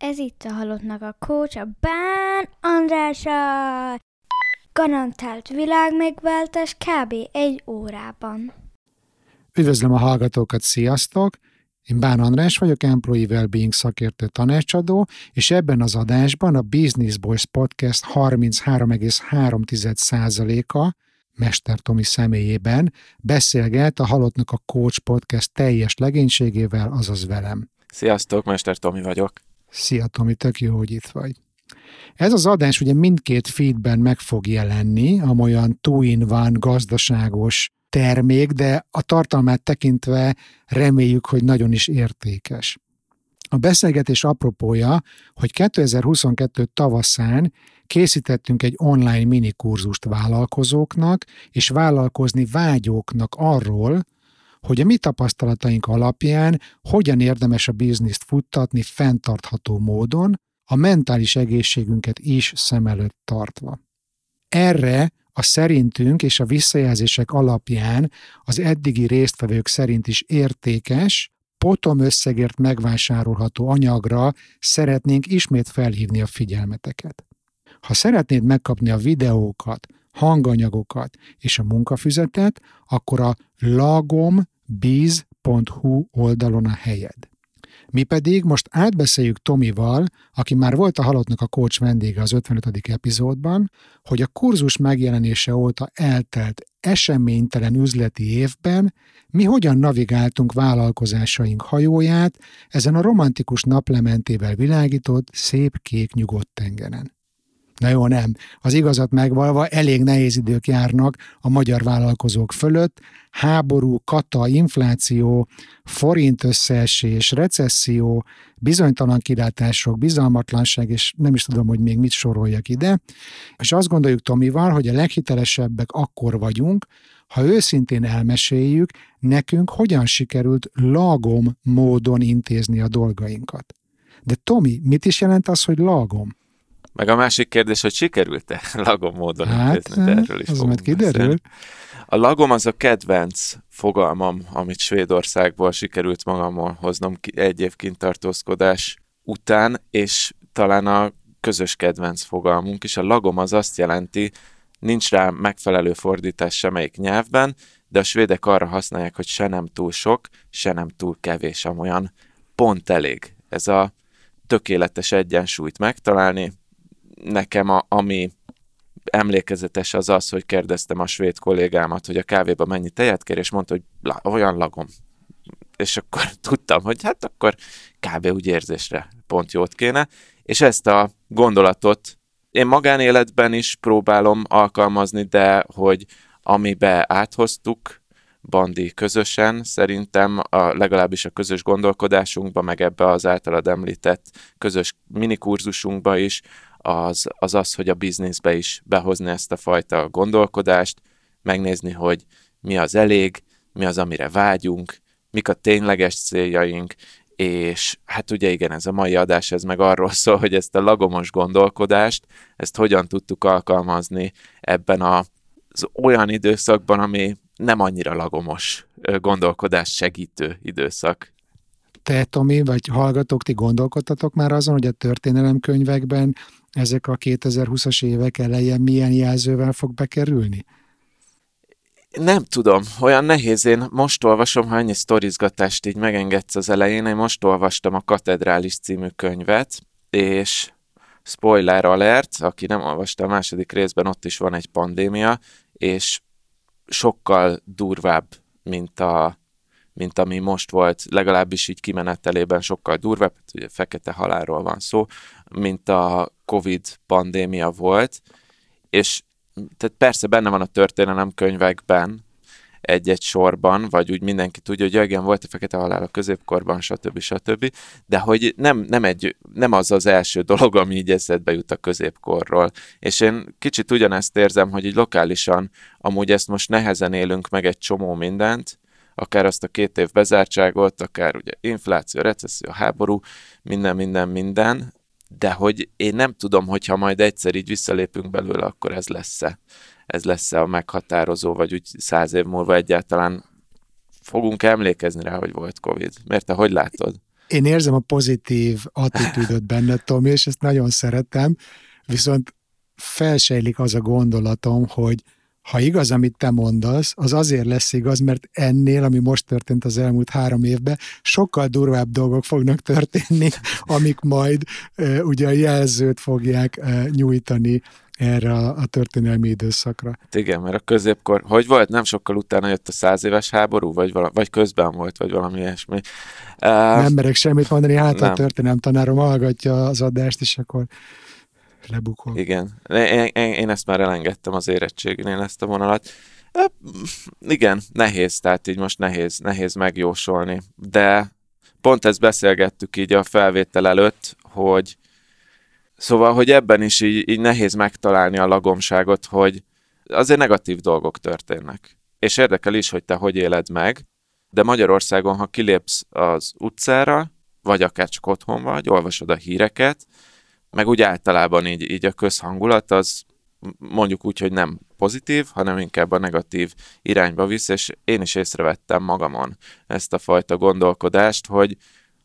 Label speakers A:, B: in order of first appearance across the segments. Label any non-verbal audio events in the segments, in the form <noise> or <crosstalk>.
A: Ez itt a Halottnak a Coach, a Bán Andrása. Garantált világmegváltás kb. egy órában.
B: Üdvözlöm a hallgatókat, sziasztok! Én Bán András vagyok, Employee Wellbeing szakértő tanácsadó, és ebben az adásban a Business Boys Podcast 33,3%-a Mester Tomi személyében beszélget a Halottnak a Coach Podcast teljes legénységével, azaz velem.
C: Sziasztok, Mester Tomi vagyok.
B: Szia Tomi, tök jó, hogy itt vagy. Ez az adás ugye mindkét feedben meg fog jelenni, amolyan two-in-one gazdaságos termék, de a tartalmát tekintve reméljük, hogy nagyon is értékes. A beszélgetés apropója, hogy 2022 tavaszán készítettünk egy online minikurzust vállalkozóknak és vállalkozni vágyóknak arról, hogy a mi tapasztalataink alapján hogyan érdemes a bizniszt futtatni fenntartható módon, a mentális egészségünket is szem előtt tartva. Erre a szerintünk és a visszajelzések alapján az eddigi résztvevők szerint is értékes, potom összegért megvásárolható anyagra szeretnénk ismét felhívni a figyelmeteket. Ha szeretnéd megkapni a videókat, hanganyagokat és a munkafüzetet, akkor a lagombiz.hu oldalon a helyed. Mi pedig most átbeszéljük Tomival, aki már volt a Halottnak a coach vendége az 55. epizódban, hogy a kurzus megjelenése óta eltelt eseménytelen üzleti évben mi hogyan navigáltunk vállalkozásaink hajóját ezen a romantikus naplementével világított, szép kék nyugodt tengeren. Na jó, nem. Az igazat megvalva elég nehéz idők járnak a magyar vállalkozók fölött. Háború, kata, infláció, forint összeesés, recesszió, bizonytalan kilátások, bizalmatlanság, és nem is tudom, hogy még mit soroljak ide. És azt gondoljuk Tomival, hogy a leghitelesebbek akkor vagyunk, ha őszintén elmeséljük, nekünk hogyan sikerült lagom módon intézni a dolgainkat. De Tomi, mit is jelent az, hogy lagom?
C: Meg a másik kérdés, hogy sikerült-e <laughs> lagom módon
B: hát, de erről is az majd kiderül.
C: A lagom az a kedvenc fogalmam, amit Svédországból sikerült magammal hoznom egy év kintartózkodás után, és talán a közös kedvenc fogalmunk is. A lagom az azt jelenti, nincs rá megfelelő fordítás semmelyik nyelvben, de a svédek arra használják, hogy se nem túl sok, se nem túl kevés, amolyan pont elég. Ez a tökéletes egyensúlyt megtalálni, nekem a, ami emlékezetes az az, hogy kérdeztem a svéd kollégámat, hogy a kávéba mennyi tejet kér, és mondta, hogy la, olyan lagom. És akkor <laughs> tudtam, hogy hát akkor kb. úgy érzésre pont jót kéne. És ezt a gondolatot én magánéletben is próbálom alkalmazni, de hogy amibe áthoztuk, Bandi közösen, szerintem a, legalábbis a közös gondolkodásunkba, meg ebbe az általad említett közös minikurzusunkba is, az, az az, hogy a bizniszbe is behozni ezt a fajta gondolkodást, megnézni, hogy mi az elég, mi az, amire vágyunk, mik a tényleges céljaink, és hát ugye igen, ez a mai adás, ez meg arról szól, hogy ezt a lagomos gondolkodást, ezt hogyan tudtuk alkalmazni ebben a, az olyan időszakban, ami nem annyira lagomos gondolkodás segítő időszak.
B: Te, Tomi, vagy hallgatók, ti gondolkodtatok már azon, hogy a történelemkönyvekben ezek a 2020-as évek elején milyen jelzővel fog bekerülni?
C: Nem tudom, olyan nehéz. Én most olvasom, ha ennyi sztorizgatást így megengedsz az elején, én most olvastam a Katedrális című könyvet, és spoiler alert, aki nem olvasta a második részben, ott is van egy pandémia, és sokkal durvább, mint a mint ami most volt, legalábbis így kimenetelében sokkal durvább, hát ugye fekete halálról van szó, mint a Covid pandémia volt, és tehát persze benne van a történelem könyvekben, egy-egy sorban, vagy úgy mindenki tudja, hogy igen, volt a fekete halál a középkorban, stb. stb. De hogy nem, nem, egy, nem az az első <laughs> dolog, ami így eszedbe jut a középkorról. És én kicsit ugyanezt érzem, hogy így lokálisan amúgy ezt most nehezen élünk meg egy csomó mindent, akár azt a két év bezártságot, akár ugye infláció, recesszió, háború, minden, minden, minden, de hogy én nem tudom, hogyha majd egyszer így visszalépünk belőle, akkor ez lesz-e, ez lesz-e a meghatározó, vagy úgy száz év múlva egyáltalán fogunk emlékezni rá, hogy volt Covid. Miért te hogy látod?
B: én érzem a pozitív attitűdöt benned, Tomi, és ezt nagyon szeretem, viszont felsejlik az a gondolatom, hogy ha igaz, amit te mondasz, az azért lesz igaz, mert ennél, ami most történt az elmúlt három évben, sokkal durvább dolgok fognak történni, amik majd e, ugye a jelzőt fogják e, nyújtani erre a, a történelmi időszakra.
C: Igen, mert a középkor, hogy volt, nem sokkal utána jött a száz éves háború, vagy, vala, vagy közben volt, vagy valami ilyesmi. Uh,
B: nem merek semmit mondani, hát nem. a történelem tanárom hallgatja az adást, és akkor lebukol.
C: Igen, én, én, én ezt már elengedtem az érettségnél, ezt a vonalat. Igen, nehéz, tehát így most nehéz, nehéz megjósolni, de pont ezt beszélgettük így a felvétel előtt, hogy Szóval, hogy ebben is így, így nehéz megtalálni a lagomságot, hogy azért negatív dolgok történnek. És érdekel is, hogy te hogy éled meg, de Magyarországon, ha kilépsz az utcára, vagy akár csak otthon vagy, olvasod a híreket, meg úgy általában így, így a közhangulat, az mondjuk úgy, hogy nem pozitív, hanem inkább a negatív irányba visz, és én is észrevettem magamon ezt a fajta gondolkodást, hogy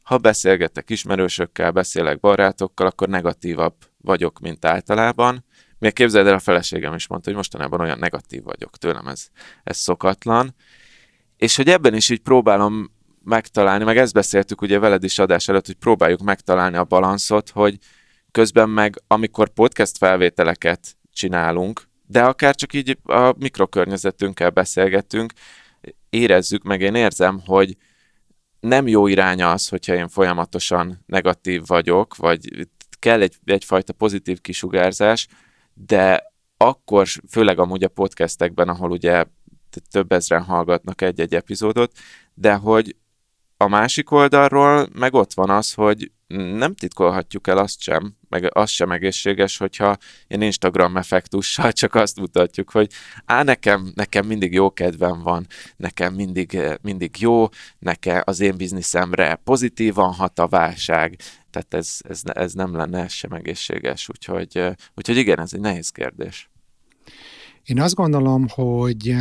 C: ha beszélgetek ismerősökkel, beszélek barátokkal, akkor negatívabb vagyok, mint általában. Még képzeld el, a feleségem is mondta, hogy mostanában olyan negatív vagyok tőlem, ez, ez szokatlan. És hogy ebben is így próbálom megtalálni, meg ezt beszéltük ugye veled is adás előtt, hogy próbáljuk megtalálni a balanszot, hogy közben meg, amikor podcast felvételeket csinálunk, de akár csak így a mikrokörnyezetünkkel beszélgetünk, érezzük, meg én érzem, hogy nem jó irány az, hogyha én folyamatosan negatív vagyok, vagy kell egy, egyfajta pozitív kisugárzás, de akkor, főleg amúgy a podcastekben, ahol ugye több ezren hallgatnak egy-egy epizódot, de hogy a másik oldalról meg ott van az, hogy nem titkolhatjuk el azt sem, meg az sem egészséges, hogyha ilyen Instagram effektussal csak azt mutatjuk, hogy á, nekem, nekem mindig jó kedvem van, nekem mindig, mindig jó, nekem az én bizniszemre pozitívan hat a válság, tehát ez, ez, ez nem lenne ez sem egészséges, úgyhogy, úgyhogy igen, ez egy nehéz kérdés.
B: Én azt gondolom, hogy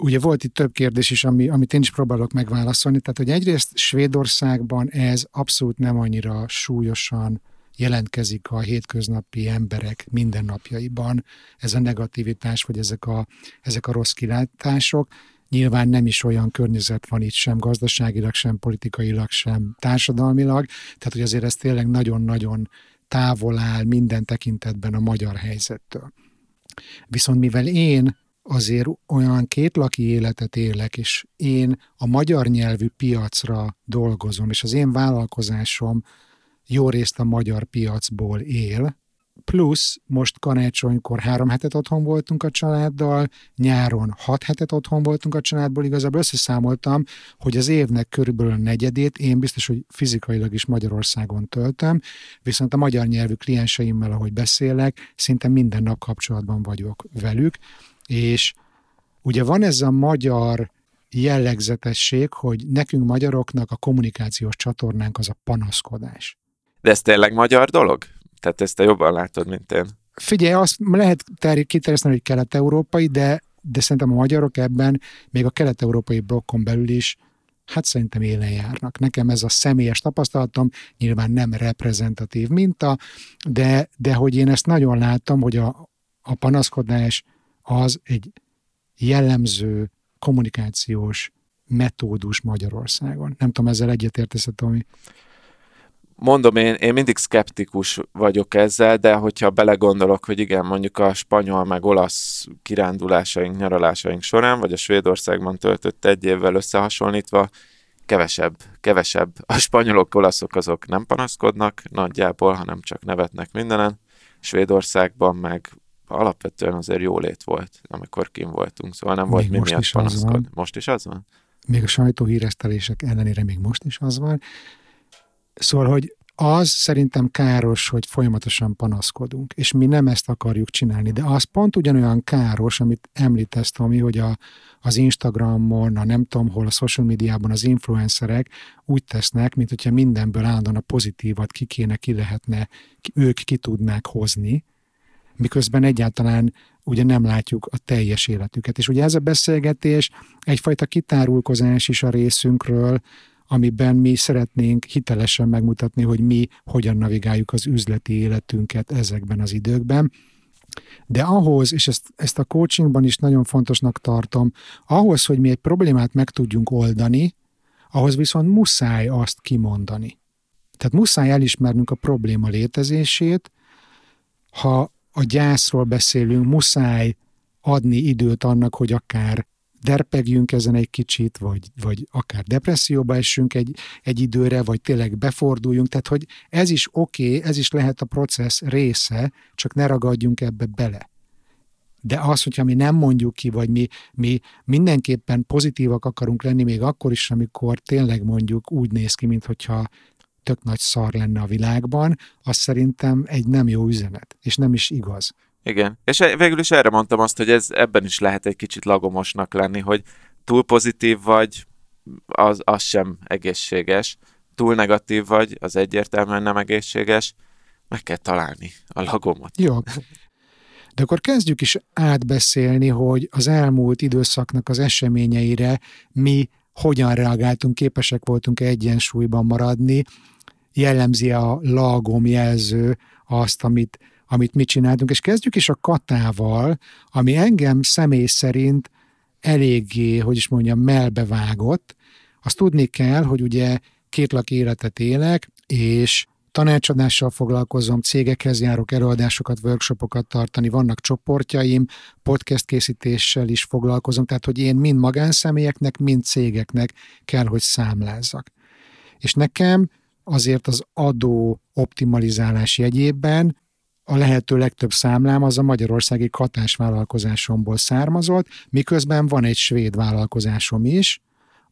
B: ugye volt itt több kérdés is, ami, amit én is próbálok megválaszolni. Tehát, hogy egyrészt Svédországban ez abszolút nem annyira súlyosan jelentkezik a hétköznapi emberek mindennapjaiban, ez a negativitás, vagy ezek a, ezek a rossz kilátások. Nyilván nem is olyan környezet van itt sem gazdaságilag, sem politikailag, sem társadalmilag, tehát hogy azért ez tényleg nagyon-nagyon távol áll minden tekintetben a magyar helyzettől. Viszont mivel én azért olyan kétlaki életet élek, és én a magyar nyelvű piacra dolgozom, és az én vállalkozásom jó részt a magyar piacból él, plusz most karácsonykor három hetet otthon voltunk a családdal, nyáron hat hetet otthon voltunk a családból, igazából összeszámoltam, hogy az évnek körülbelül a negyedét én biztos, hogy fizikailag is Magyarországon töltöm, viszont a magyar nyelvű klienseimmel, ahogy beszélek, szinte minden nap kapcsolatban vagyok velük, és ugye van ez a magyar jellegzetesség, hogy nekünk magyaroknak a kommunikációs csatornánk az a panaszkodás.
C: De ez tényleg magyar dolog? Tehát ezt te jobban látod, mint én.
B: Figyelj, azt lehet kiterjeszteni, hogy kelet-európai, de, de szerintem a magyarok ebben, még a kelet-európai blokkon belül is, hát szerintem élen járnak. Nekem ez a személyes tapasztalatom, nyilván nem reprezentatív minta, de, de hogy én ezt nagyon láttam, hogy a, a panaszkodás az egy jellemző kommunikációs metódus Magyarországon. Nem tudom, ezzel egyetértesz, Tomi?
C: Mondom, én, én mindig szkeptikus vagyok ezzel, de hogyha belegondolok, hogy igen, mondjuk a spanyol meg olasz kirándulásaink, nyaralásaink során, vagy a Svédországban töltött egy évvel összehasonlítva, kevesebb, kevesebb. A spanyolok, olaszok azok nem panaszkodnak nagyjából, hanem csak nevetnek mindenen. Svédországban meg alapvetően azért jólét volt, amikor kim voltunk, szóval nem volt még mi miatt panaszkod. Most is az van?
B: Még a sajtóhíresztelések ellenére még most is az van. Szóval, hogy az szerintem káros, hogy folyamatosan panaszkodunk, és mi nem ezt akarjuk csinálni, de az pont ugyanolyan káros, amit említesz, Tomi, hogy a, az Instagramon, a nem tudom hol, a social médiában az influencerek úgy tesznek, mint hogyha mindenből állandóan a pozitívat ki kéne, ki lehetne, ők ki tudnák hozni, miközben egyáltalán ugye nem látjuk a teljes életüket. És ugye ez a beszélgetés egyfajta kitárulkozás is a részünkről, amiben mi szeretnénk hitelesen megmutatni, hogy mi hogyan navigáljuk az üzleti életünket ezekben az időkben. De ahhoz, és ezt, ezt a coachingban is nagyon fontosnak tartom, ahhoz, hogy mi egy problémát meg tudjunk oldani, ahhoz viszont muszáj azt kimondani. Tehát muszáj elismernünk a probléma létezését, ha a gyászról beszélünk, muszáj adni időt annak, hogy akár derpegjünk ezen egy kicsit, vagy, vagy akár depresszióba essünk egy, egy időre, vagy tényleg beforduljunk, tehát hogy ez is oké, okay, ez is lehet a processz része, csak ne ragadjunk ebbe bele. De az, hogyha mi nem mondjuk ki, vagy mi, mi mindenképpen pozitívak akarunk lenni, még akkor is, amikor tényleg mondjuk úgy néz ki, mintha tök nagy szar lenne a világban, az szerintem egy nem jó üzenet, és nem is igaz.
C: Igen, és e- végül is erre mondtam azt, hogy ez ebben is lehet egy kicsit lagomosnak lenni, hogy túl pozitív vagy, az, az sem egészséges, túl negatív vagy, az egyértelműen nem egészséges, meg kell találni a lagomot.
B: Jó. De akkor kezdjük is átbeszélni, hogy az elmúlt időszaknak az eseményeire mi hogyan reagáltunk, képesek voltunk egyensúlyban maradni, jellemzi a lagom jelző azt, amit amit mi csináltunk, és kezdjük is a katával, ami engem személy szerint eléggé, hogy is mondjam, melbevágott. Azt tudni kell, hogy ugye két lak életet élek, és tanácsadással foglalkozom, cégekhez járok, előadásokat, workshopokat tartani, vannak csoportjaim, podcast készítéssel is foglalkozom, tehát hogy én mind magánszemélyeknek, mind cégeknek kell, hogy számlázzak. És nekem azért az adó optimalizálás jegyében a lehető legtöbb számlám az a magyarországi katásvállalkozásomból származott, miközben van egy svéd vállalkozásom is,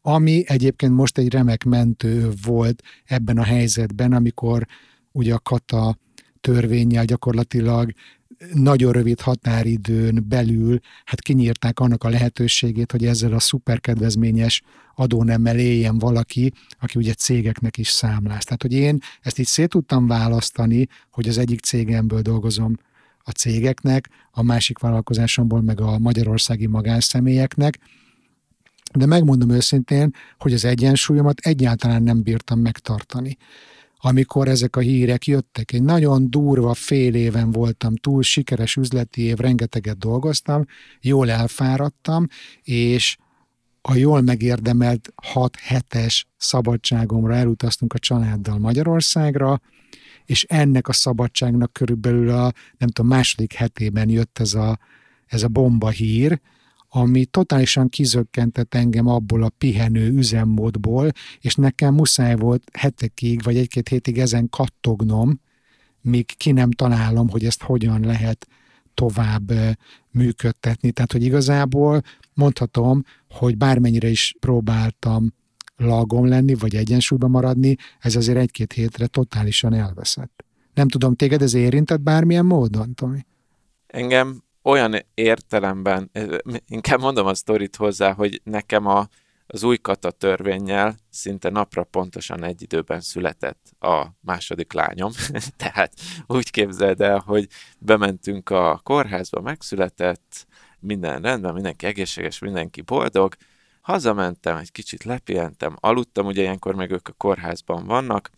B: ami egyébként most egy remek mentő volt ebben a helyzetben, amikor ugye a kata törvényel gyakorlatilag nagyon rövid határidőn belül hát kinyírták annak a lehetőségét, hogy ezzel a szuperkedvezményes adónemmel éljen valaki, aki ugye cégeknek is számláz. Tehát, hogy én ezt így szét tudtam választani, hogy az egyik cégemből dolgozom a cégeknek, a másik vállalkozásomból meg a magyarországi magánszemélyeknek, de megmondom őszintén, hogy az egyensúlyomat egyáltalán nem bírtam megtartani amikor ezek a hírek jöttek. Egy nagyon durva fél éven voltam túl, sikeres üzleti év, rengeteget dolgoztam, jól elfáradtam, és a jól megérdemelt 6 hetes szabadságomra elutaztunk a családdal Magyarországra, és ennek a szabadságnak körülbelül a, nem tudom, második hetében jött ez a, ez a bomba hír, ami totálisan kizökkentett engem abból a pihenő üzemmódból, és nekem muszáj volt hetekig, vagy egy-két hétig ezen kattognom, míg ki nem találom, hogy ezt hogyan lehet tovább működtetni. Tehát, hogy igazából mondhatom, hogy bármennyire is próbáltam lagom lenni, vagy egyensúlyban maradni, ez azért egy-két hétre totálisan elveszett. Nem tudom, téged ez érintett bármilyen módon, Tomi?
C: Engem olyan értelemben, inkább mondom a sztorit hozzá, hogy nekem a, az új kata törvényel szinte napra pontosan egy időben született a második lányom. <laughs> Tehát úgy képzeld el, hogy bementünk a kórházba, megszületett, minden rendben, mindenki egészséges, mindenki boldog, hazamentem, egy kicsit lepihentem, aludtam, ugye ilyenkor meg ők a kórházban vannak,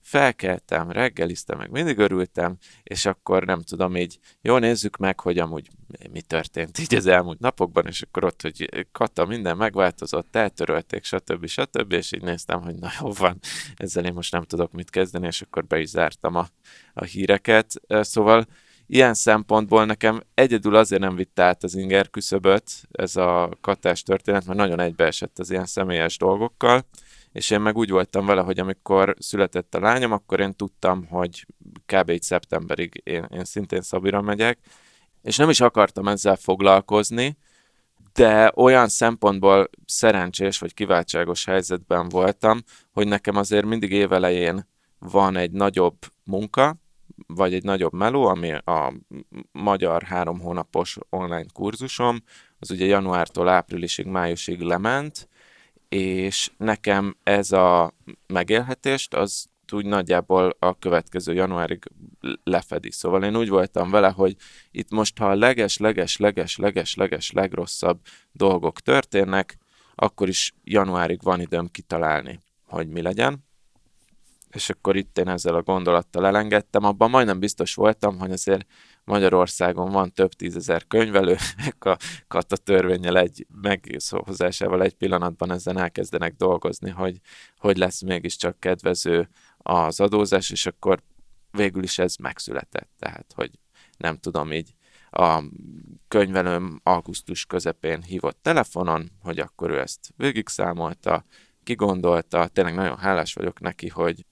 C: felkeltem, reggeliztem, meg mindig örültem, és akkor nem tudom, így jó, nézzük meg, hogy amúgy mi történt így az elmúlt napokban, és akkor ott, hogy Kata, minden megváltozott, eltörölték, stb. stb. És így néztem, hogy na jó van, ezzel én most nem tudok mit kezdeni, és akkor be is zártam a, a híreket. Szóval ilyen szempontból nekem egyedül azért nem vitt át az inger küszöböt ez a katás történet, mert nagyon egybeesett az ilyen személyes dolgokkal, és én meg úgy voltam vele, hogy amikor született a lányom, akkor én tudtam, hogy kb. egy szeptemberig én, én szintén Szabira megyek, és nem is akartam ezzel foglalkozni, de olyan szempontból szerencsés vagy kiváltságos helyzetben voltam, hogy nekem azért mindig évelején van egy nagyobb munka, vagy egy nagyobb meló, ami a magyar három hónapos online kurzusom, az ugye januártól áprilisig, májusig lement, és nekem ez a megélhetést az úgy nagyjából a következő januárig lefedi. Szóval én úgy voltam vele, hogy itt most, ha a leges, leges, leges, leges, leges, legrosszabb dolgok történnek, akkor is januárig van időm kitalálni, hogy mi legyen. És akkor itt én ezzel a gondolattal elengedtem. Abban majdnem biztos voltam, hogy azért Magyarországon van több tízezer könyvelő, <laughs> a kata törvényel egy meghozásával egy pillanatban ezen elkezdenek dolgozni, hogy, hogy lesz mégiscsak kedvező az adózás, és akkor végül is ez megszületett. Tehát, hogy nem tudom így a könyvelőm augusztus közepén hívott telefonon, hogy akkor ő ezt végig számolta, kigondolta, tényleg nagyon hálás vagyok neki, hogy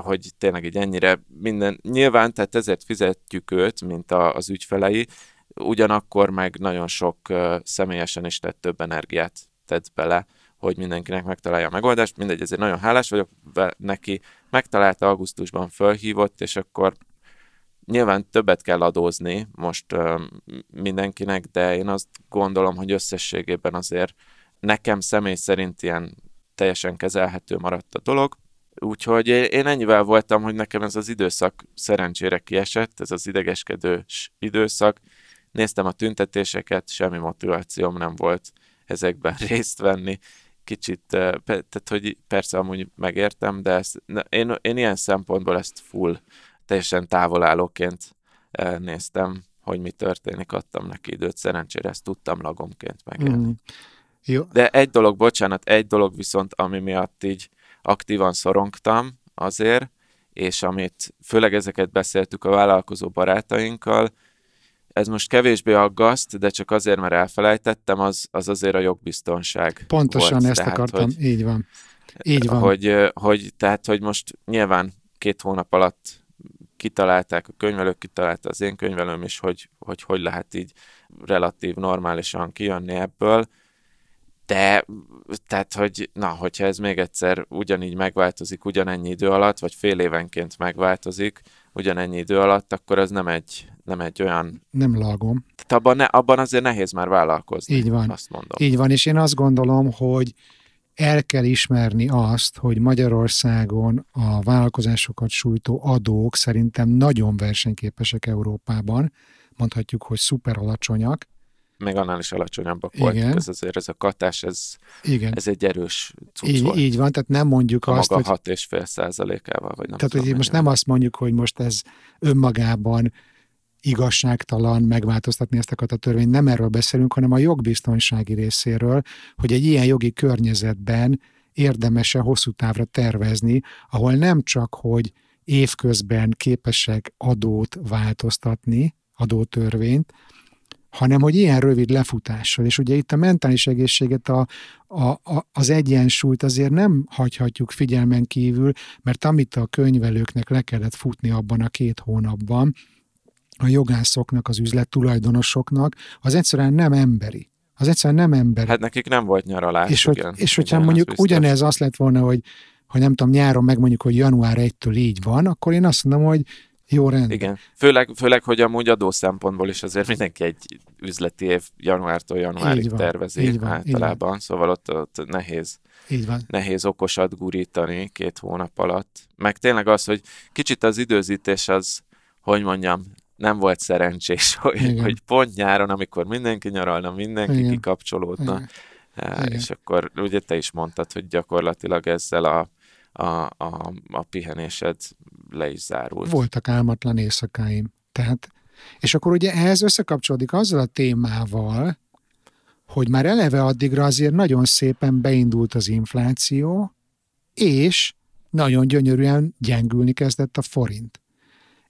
C: hogy tényleg így ennyire minden, nyilván, tehát ezért fizetjük őt, mint a, az ügyfelei, ugyanakkor meg nagyon sok személyesen is tett több energiát tett bele, hogy mindenkinek megtalálja a megoldást. Mindegy, ezért nagyon hálás vagyok neki. Megtalálta augusztusban, fölhívott, és akkor nyilván többet kell adózni most uh, mindenkinek, de én azt gondolom, hogy összességében azért nekem személy szerint ilyen teljesen kezelhető maradt a dolog. Úgyhogy én ennyivel voltam, hogy nekem ez az időszak szerencsére kiesett, ez az idegeskedős időszak. Néztem a tüntetéseket, semmi motivációm nem volt ezekben <laughs> részt venni. Kicsit, tehát hogy persze amúgy megértem, de ezt, én, én ilyen szempontból ezt full, teljesen távolállóként néztem, hogy mi történik, adtam neki időt, szerencsére ezt tudtam lagomként megélni. Mm. Jó. De egy dolog, bocsánat, egy dolog viszont, ami miatt így aktívan szorongtam azért, és amit főleg ezeket beszéltük a vállalkozó barátainkkal, ez most kevésbé aggaszt, de csak azért, mert elfelejtettem, az, az azért a jogbiztonság
B: Pontosan
C: volt.
B: ezt tehát, akartam, hogy, így van. Így van.
C: Hogy, hogy, tehát, hogy most nyilván két hónap alatt kitalálták, a könyvelők kitalálta az én könyvelőm is, hogy, hogy hogy lehet így relatív normálisan kijönni ebből, de, tehát, hogy na, hogyha ez még egyszer ugyanígy megváltozik ugyanennyi idő alatt, vagy fél évenként megváltozik ugyanennyi idő alatt, akkor az nem egy, nem egy olyan...
B: Nem lagom.
C: Tehát abban, ne, abban azért nehéz már vállalkozni.
B: Így van.
C: Azt mondom.
B: Így van, és én azt gondolom, hogy el kell ismerni azt, hogy Magyarországon a vállalkozásokat sújtó adók szerintem nagyon versenyképesek Európában, mondhatjuk, hogy szuper alacsonyak,
C: még annál is alacsonyabbak Igen. voltak. Ez azért ez a katás, ez, Igen. ez egy erős cucc
B: így,
C: volt.
B: így van, tehát nem mondjuk
C: a
B: azt,
C: maga hogy... 6,5 százalékával, vagy nem
B: Tehát, tudom, hogy most nem azt mondjuk, hogy most ez önmagában igazságtalan megváltoztatni ezt a törvényt. Nem erről beszélünk, hanem a jogbiztonsági részéről, hogy egy ilyen jogi környezetben érdemes-e hosszú távra tervezni, ahol nem csak, hogy évközben képesek adót változtatni, adótörvényt, hanem hogy ilyen rövid lefutással. És ugye itt a mentális egészséget, a, a, a, az egyensúlyt azért nem hagyhatjuk figyelmen kívül, mert amit a könyvelőknek le kellett futni abban a két hónapban, a jogászoknak, az üzlettulajdonosoknak, az egyszerűen nem emberi. Az egyszerűen nem emberi.
C: Hát nekik nem volt nyaralás.
B: És, igen, hogy, és hogyha igen, mondjuk ugyanez azt lett volna, hogy hogy nem tudom, nyáron megmondjuk, hogy január 1-től így van, akkor én azt mondom, hogy jó rend.
C: Igen. Főleg, főleg, hogy amúgy adó szempontból is azért mindenki egy üzleti év januártól januárig így van, tervezi így van, általában, így van. szóval ott, ott nehéz,
B: így van.
C: nehéz okosat gurítani két hónap alatt. Meg tényleg az, hogy kicsit az időzítés az, hogy mondjam, nem volt szerencsés, hogy, hogy pont nyáron, amikor mindenki nyaralna, mindenki Igen. kikapcsolódna, Igen. Eh, és Igen. akkor ugye te is mondtad, hogy gyakorlatilag ezzel a a, a, a pihenésed le is zárult.
B: Voltak álmatlan éjszakáim. Tehát, és akkor ugye ehhez összekapcsolódik azzal a témával, hogy már eleve addigra azért nagyon szépen beindult az infláció, és nagyon gyönyörűen gyengülni kezdett a forint.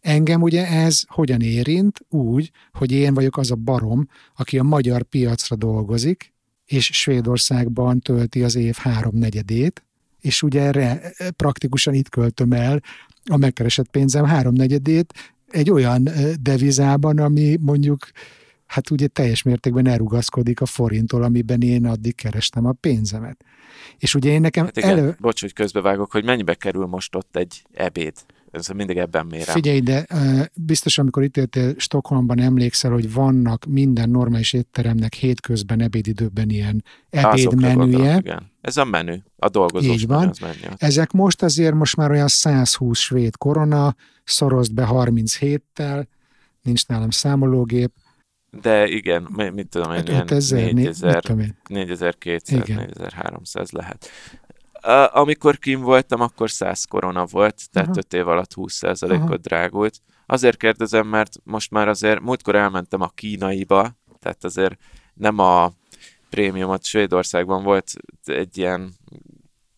B: Engem ugye ez hogyan érint? Úgy, hogy én vagyok az a barom, aki a magyar piacra dolgozik, és Svédországban tölti az év háromnegyedét, és ugye erre e, praktikusan itt költöm el a megkeresett pénzem háromnegyedét egy olyan e, devizában, ami mondjuk hát ugye teljes mértékben elrugaszkodik a forinttól, amiben én addig kerestem a pénzemet. És ugye én nekem...
C: Hát igen, elő... bocs, hogy közbevágok, hogy mennyibe kerül most ott egy ebéd? Ez mindig ebben mérem.
B: Figyelj, de biztos, amikor itt éltél Stockholmban, emlékszel, hogy vannak minden normális étteremnek hétközben ebédidőben ilyen ebédmenüje.
C: Ez a menü, a dolgozós
B: Így van.
C: Menü, menü.
B: Ezek most azért most már olyan 120 svéd korona, szorozd be 37-tel, nincs nálam számológép.
C: De igen, mit tudom én, 5000, 4000, 4200, 4300 lehet amikor kim voltam, akkor 100 korona volt, tehát
B: Aha.
C: 5 év alatt
B: Aha.
C: 20%-ot drágult. Azért kérdezem, mert most már azért múltkor elmentem a kínaiba, tehát azért nem a prémiumot Svédországban volt egy ilyen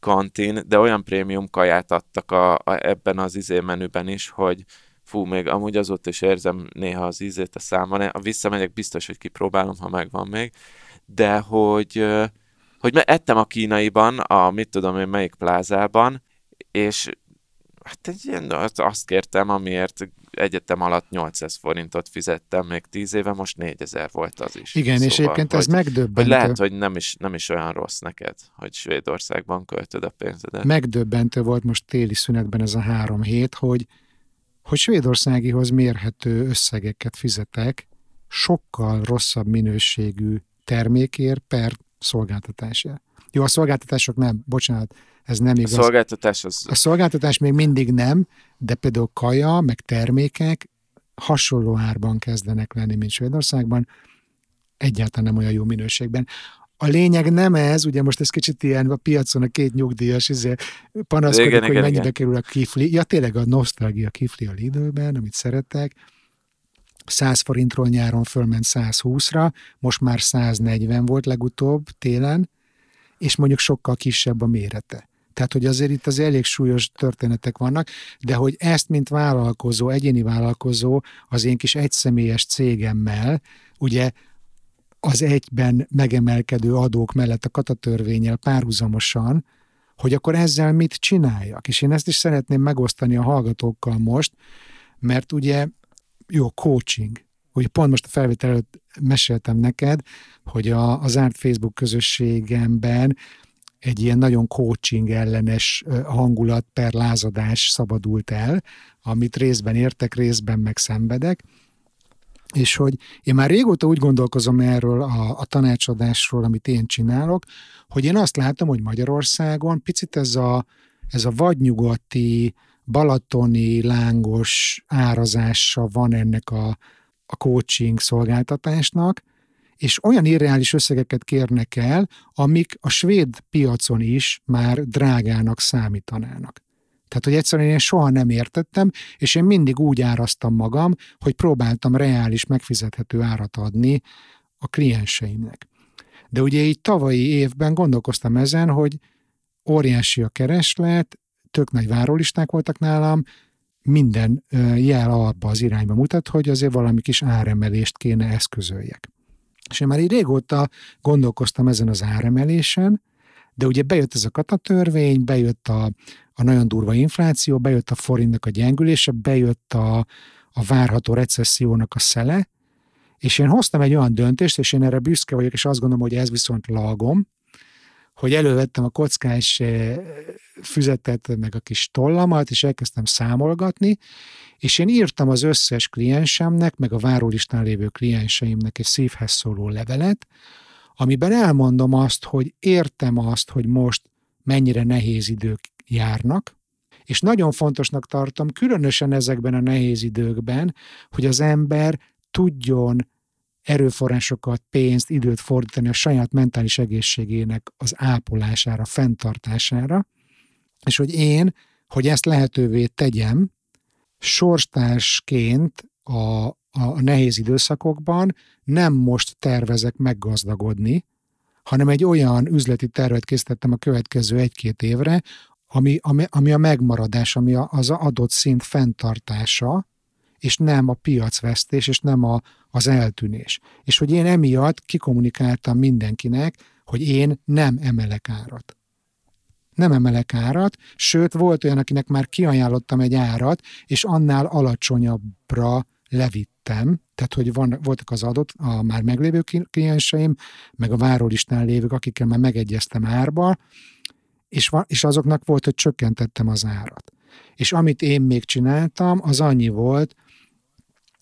C: kantin, de olyan prémium kaját adtak a, a, ebben az izé menüben is, hogy fú, még amúgy azóta is érzem néha az ízét a számon, visszamegyek, biztos, hogy kipróbálom, ha megvan még, de hogy, hogy ettem a kínaiban, a mit tudom én melyik plázában, és hát egy ilyen, azt- kértem, amiért egyetem alatt 800 forintot fizettem még 10 éve, most 4000 volt az is.
B: Igen, és egyébként ez megdöbbentő.
C: hogy lehet, hogy nem is, nem is olyan rossz neked, hogy Svédországban költöd a pénzedet.
B: megdöbbentő volt most téli szünetben ez a három hét, hogy, hogy svédországihoz mérhető összegeket fizetek sokkal rosszabb minőségű termékért per szolgáltatásért. Jó, a szolgáltatások nem, bocsánat, ez nem
C: A
B: igaz.
C: szolgáltatás az
B: A szolgáltatás még mindig nem, de például kaja, meg termékek hasonló árban kezdenek lenni, mint Svédországban, egyáltalán nem olyan jó minőségben. A lényeg nem ez, ugye most ez kicsit ilyen a piacon a két nyugdíjas izé, panaszkodik,
C: Igen,
B: hogy
C: igen,
B: mennyibe
C: igen.
B: kerül a kifli. Ja, tényleg a nosztalgia kifli a Lidlben, amit szeretek. 100 forintról nyáron fölment 120-ra, most már 140 volt legutóbb télen, és mondjuk sokkal kisebb a mérete. Tehát, hogy azért itt az elég súlyos történetek vannak, de hogy ezt, mint vállalkozó, egyéni vállalkozó, az én kis egyszemélyes cégemmel, ugye az egyben megemelkedő adók mellett a katatörvényel párhuzamosan, hogy akkor ezzel mit csináljak. És én ezt is szeretném megosztani a hallgatókkal most, mert ugye jó, coaching. Ugye pont most a felvétel előtt meséltem neked, hogy a, az árt Facebook közösségemben egy ilyen nagyon coaching ellenes hangulat per lázadás szabadult el, amit részben értek, részben meg szenvedek, és hogy én már régóta úgy gondolkozom erről a, a tanácsadásról, amit én csinálok, hogy én azt látom, hogy Magyarországon picit ez a, ez a vadnyugati, balatoni, lángos árazása van ennek a, a coaching szolgáltatásnak, és olyan irreális összegeket kérnek el, amik a svéd piacon is már drágának számítanának. Tehát, hogy egyszerűen én soha nem értettem, és én mindig úgy áraztam magam, hogy próbáltam reális, megfizethető árat adni a klienseimnek. De ugye így tavalyi évben gondolkoztam ezen, hogy óriási a kereslet, tök nagy várólisták voltak nálam, minden jel abba az irányba mutat, hogy azért valami kis áremelést kéne eszközöljek. És én már így régóta gondolkoztam ezen az áremelésen, de ugye bejött ez a katatörvény, bejött a, a nagyon durva infláció, bejött a forintnak a gyengülése, bejött a, a várható recessziónak a szele, és én hoztam egy olyan döntést, és én erre büszke vagyok, és azt gondolom, hogy ez viszont lagom, hogy elővettem a kockás eh, füzetet, meg a kis tollamat, és elkezdtem számolgatni, és én írtam az összes kliensemnek, meg a várólistán lévő klienseimnek egy szívhez szóló levelet, amiben elmondom azt, hogy értem azt, hogy most mennyire nehéz idők járnak, és nagyon fontosnak tartom, különösen ezekben a nehéz időkben, hogy az ember tudjon erőforrásokat, pénzt, időt fordítani a saját mentális egészségének az ápolására, fenntartására, és hogy én, hogy ezt lehetővé tegyem, sorstársként a, a nehéz időszakokban nem most tervezek meggazdagodni, hanem egy olyan üzleti tervet készítettem a következő egy-két évre, ami, ami, ami a megmaradás, ami a, az adott szint fenntartása, és nem a piacvesztés, és nem a, az eltűnés. És hogy én emiatt kikommunikáltam mindenkinek, hogy én nem emelek árat. Nem emelek árat, sőt, volt olyan, akinek már kiajánlottam egy árat, és annál alacsonyabbra levittem, tehát hogy van, voltak az adott, a már meglévő klienseim, meg a várólistán lévők, akikkel már megegyeztem árba, és, va, és azoknak volt, hogy csökkentettem az árat. És amit én még csináltam, az annyi volt,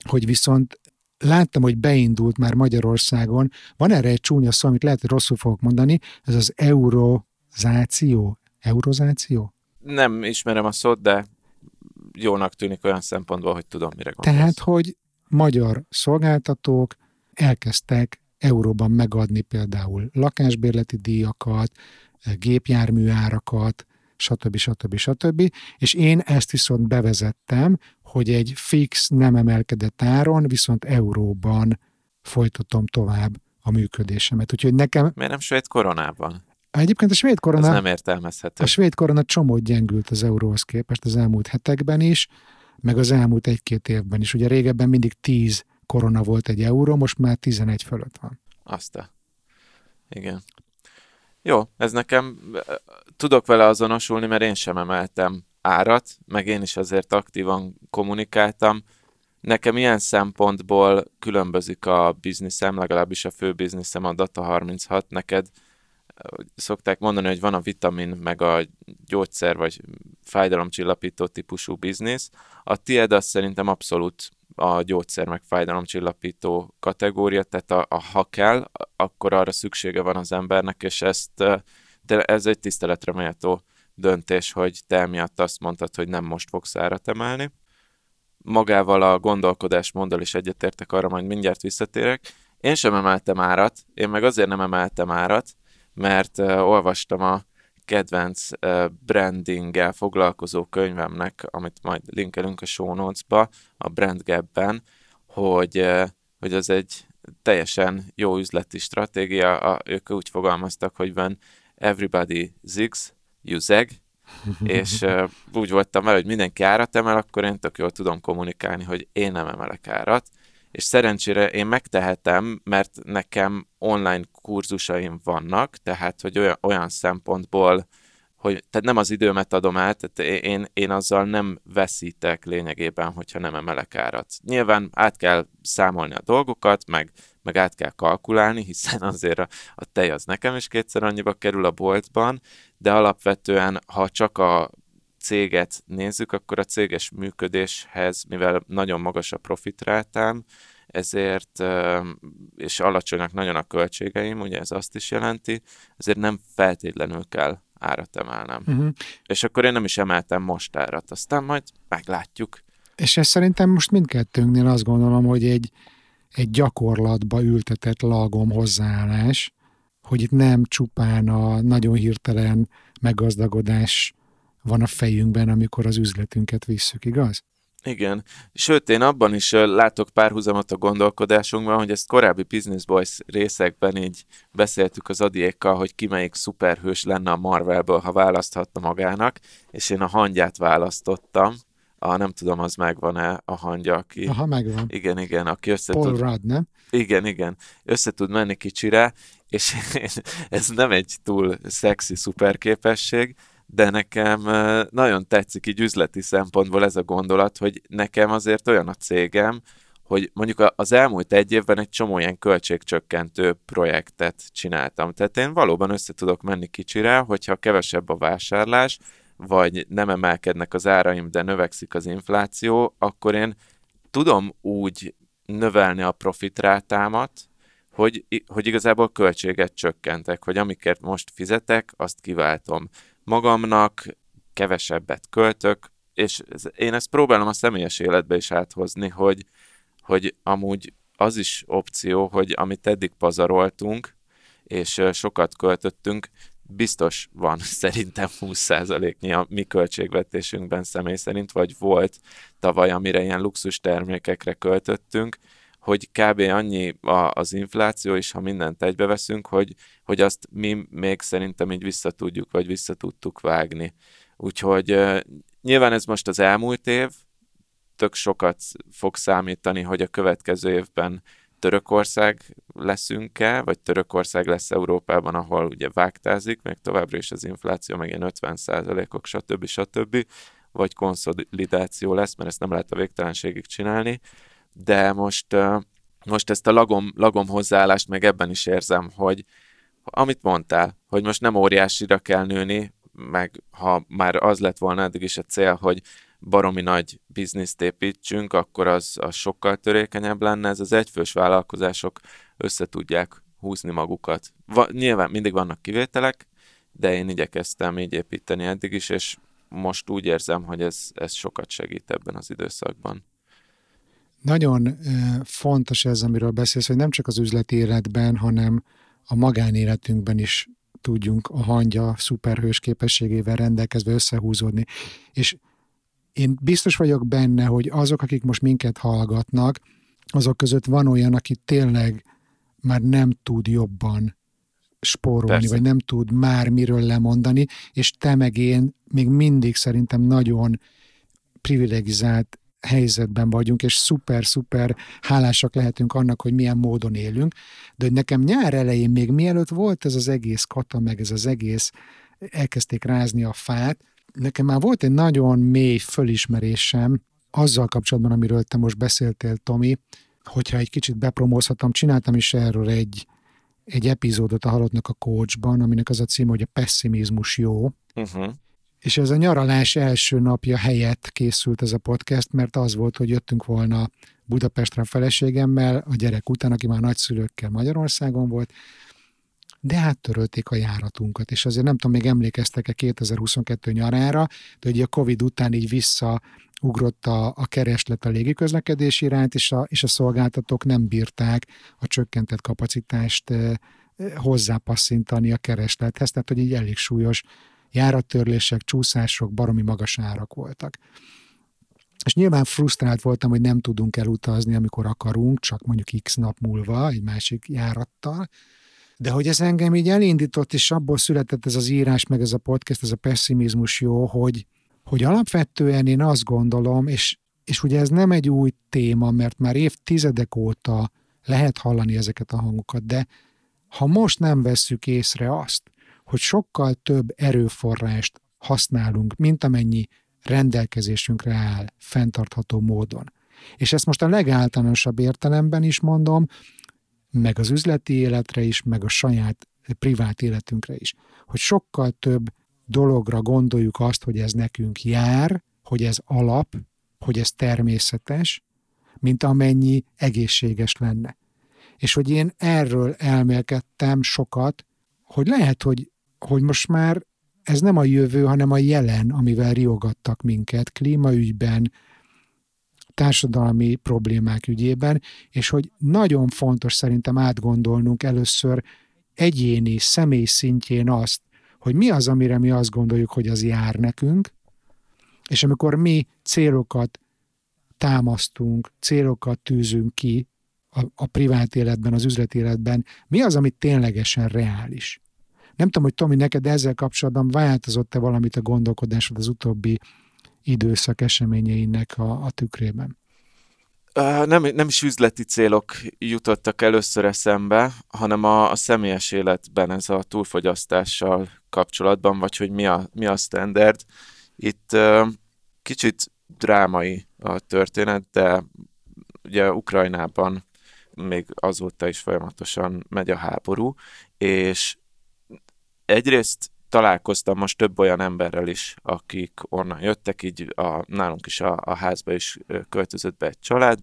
B: hogy viszont láttam, hogy beindult már Magyarországon, van erre egy csúnya szó, amit lehet, hogy rosszul fogok mondani, ez az eurozáció. Eurozáció?
C: Nem ismerem a szót, de jónak tűnik olyan szempontból, hogy tudom, mire gondolsz.
B: Tehát, hogy magyar szolgáltatók elkezdtek euróban megadni például lakásbérleti díjakat, gépjármű árakat, stb. stb. stb. És én ezt viszont bevezettem, hogy egy fix, nem emelkedett áron, viszont euróban folytatom tovább a működésemet. Úgyhogy nekem...
C: Miért nem svéd koronában?
B: Egyébként a svéd korona... Ez
C: nem értelmezhető.
B: A svéd korona csomót gyengült az euróhoz képest az elmúlt hetekben is, meg az elmúlt egy-két évben is. Ugye régebben mindig 10 korona volt egy euró, most már 11 fölött van.
C: Azt a. Igen. Jó, ez nekem, tudok vele azonosulni, mert én sem emeltem árat, meg én is azért aktívan kommunikáltam. Nekem ilyen szempontból különbözik a bizniszem, legalábbis a fő bizniszem a Data 36. Neked szokták mondani, hogy van a vitamin, meg a gyógyszer, vagy fájdalomcsillapító típusú biznisz. A tied az szerintem abszolút a gyógyszer meg fájdalomcsillapító kategória, tehát a, a, ha kell, akkor arra szüksége van az embernek, és ezt, de ez egy tiszteletre méltó döntés, hogy te emiatt azt mondtad, hogy nem most fogsz árat emelni. Magával a gondolkodásmóddal is egyetértek, arra majd mindjárt visszatérek. Én sem emeltem árat, én meg azért nem emeltem árat, mert uh, olvastam a kedvenc uh, brandinggel foglalkozó könyvemnek, amit majd linkelünk a show notes-ba, a Brand Gap-ben, hogy, uh, hogy az egy teljesen jó üzleti stratégia. A, ők úgy fogalmaztak, hogy when everybody zigs, zag, <laughs> és uh, úgy voltam vele, hogy mindenki árat emel, akkor én tök jól tudom kommunikálni, hogy én nem emelek árat, és szerencsére én megtehetem, mert nekem online kurzusaim vannak, tehát hogy olyan, olyan szempontból, hogy tehát nem az időmet adom át, tehát én, én azzal nem veszítek lényegében, hogyha nem emelek árat. Nyilván át kell számolni a dolgokat, meg, meg át kell kalkulálni, hiszen azért a, a tej az nekem is kétszer annyiba kerül a boltban, de alapvetően, ha csak a céget nézzük, akkor a céges működéshez, mivel nagyon magas a profitrátám, ezért, és alacsonyak nagyon a költségeim, ugye ez azt is jelenti, ezért nem feltétlenül kell árat emelnem. Uh-huh. És akkor én nem is emeltem most árat, aztán majd meglátjuk.
B: És ez szerintem most mindkettőnknél azt gondolom, hogy egy, egy gyakorlatba ültetett lagom hozzáállás, hogy itt nem csupán a nagyon hirtelen meggazdagodás van a fejünkben, amikor az üzletünket visszük, igaz?
C: Igen, sőt én abban is látok párhuzamot a gondolkodásunkban, hogy ezt korábbi Business Boys részekben így beszéltük az adiékkal, hogy ki melyik szuperhős lenne a Marvelből, ha választhatta magának, és én a hangyát választottam, a, nem tudom, az megvan-e a hangya, aki...
B: Aha, megvan.
C: Igen, igen, aki össze
B: Paul
C: tud...
B: Rudd, nem?
C: Igen, igen. Össze tud menni kicsire, és <laughs> ez nem egy túl szexi szuperképesség, de nekem nagyon tetszik így üzleti szempontból ez a gondolat, hogy nekem azért olyan a cégem, hogy mondjuk az elmúlt egy évben egy csomó ilyen költségcsökkentő projektet csináltam. Tehát én valóban össze tudok menni kicsire, hogyha kevesebb a vásárlás, vagy nem emelkednek az áraim, de növekszik az infláció, akkor én tudom úgy növelni a profitrátámat, hogy, hogy igazából költséget csökkentek, hogy amiket most fizetek, azt kiváltom. Magamnak, kevesebbet költök, és én ezt próbálom a személyes életbe is áthozni, hogy, hogy amúgy az is opció, hogy amit eddig pazaroltunk, és sokat költöttünk, biztos van <laughs> szerintem 20%-nyi a mi költségvetésünkben személy szerint, vagy volt tavaly, amire ilyen luxus termékekre költöttünk, hogy kb. annyi a, az infláció, és ha mindent egybeveszünk, hogy, hogy azt mi még szerintem így vissza tudjuk, vagy vissza tudtuk vágni. Úgyhogy nyilván ez most az elmúlt év, tök sokat fog számítani, hogy a következő évben Törökország leszünk-e, vagy Törökország lesz Európában, ahol ugye vágtázik, még továbbra is az infláció, meg ilyen 50% ok stb. stb. vagy konszolidáció lesz, mert ezt nem lehet a végtelenségig csinálni de most, most ezt a lagom, lagom hozzáállást meg ebben is érzem, hogy amit mondtál, hogy most nem óriásira kell nőni, meg ha már az lett volna eddig is a cél, hogy baromi nagy bizniszt építsünk, akkor az, az sokkal törékenyebb lenne. Ez az egyfős vállalkozások össze tudják húzni magukat. Va, nyilván mindig vannak kivételek, de én igyekeztem így építeni eddig is, és most úgy érzem, hogy ez, ez sokat segít ebben az időszakban.
B: Nagyon fontos ez, amiről beszélsz, hogy nem csak az üzleti életben, hanem a magánéletünkben is tudjunk a hangya szuperhős képességével rendelkezve összehúzódni. És én biztos vagyok benne, hogy azok, akik most minket hallgatnak, azok között van olyan, aki tényleg már nem tud jobban spórolni, Persze. vagy nem tud már miről lemondani, és te meg én még mindig szerintem nagyon privilegizált helyzetben vagyunk, és szuper-szuper hálásak lehetünk annak, hogy milyen módon élünk, de hogy nekem nyár elején még mielőtt volt ez az egész kata, meg ez az egész, elkezdték rázni a fát, nekem már volt egy nagyon mély fölismerésem azzal kapcsolatban, amiről te most beszéltél, Tomi, hogyha egy kicsit bepromózhatom, csináltam is erről egy, egy epizódot a Halottnak a coachban, aminek az a címe, hogy a pessimizmus jó. Uh-huh. És ez a nyaralás első napja helyett készült ez a podcast, mert az volt, hogy jöttünk volna Budapestre a feleségemmel, a gyerek után, aki már nagyszülőkkel Magyarországon volt, de hát törölték a járatunkat, és azért nem tudom, még emlékeztek-e 2022 nyarára, de ugye a Covid után így visszaugrott a, a kereslet a légiközlekedés iránt, és a, és a szolgáltatók nem bírták a csökkentett kapacitást hozzápasszintani a kereslethez, tehát hogy így elég súlyos járattörlések, csúszások, baromi magas árak voltak. És nyilván frusztrált voltam, hogy nem tudunk elutazni, amikor akarunk, csak mondjuk x nap múlva egy másik járattal, de hogy ez engem így elindított, és abból született ez az írás, meg ez a podcast, ez a pessimizmus jó, hogy, hogy alapvetően én azt gondolom, és, és ugye ez nem egy új téma, mert már évtizedek óta lehet hallani ezeket a hangokat, de ha most nem vesszük észre azt, hogy sokkal több erőforrást használunk, mint amennyi rendelkezésünkre áll fenntartható módon. És ezt most a legáltalánosabb értelemben is mondom, meg az üzleti életre is, meg a saját privát életünkre is. Hogy sokkal több dologra gondoljuk azt, hogy ez nekünk jár, hogy ez alap, hogy ez természetes, mint amennyi egészséges lenne. És hogy én erről elmélkedtem sokat, hogy lehet, hogy, hogy most már ez nem a jövő, hanem a jelen, amivel riogattak minket klímaügyben, társadalmi problémák ügyében, és hogy nagyon fontos szerintem átgondolnunk először egyéni, személy szintjén azt, hogy mi az, amire mi azt gondoljuk, hogy az jár nekünk, és amikor mi célokat támasztunk, célokat tűzünk ki a, a privát életben, az üzleti életben, mi az, ami ténylegesen reális. Nem tudom, hogy Tomi, neked ezzel kapcsolatban változott-e valamit a gondolkodásod az utóbbi időszak eseményeinek a, a tükrében?
C: nem, nem is üzleti célok jutottak először eszembe, hanem a, a személyes életben ez a túlfogyasztással kapcsolatban, vagy hogy mi a, mi a standard. Itt kicsit drámai a történet, de ugye Ukrajnában még azóta is folyamatosan megy a háború, és egyrészt találkoztam most több olyan emberrel is, akik onnan jöttek, így a, nálunk is a, a házba is költözött be egy család.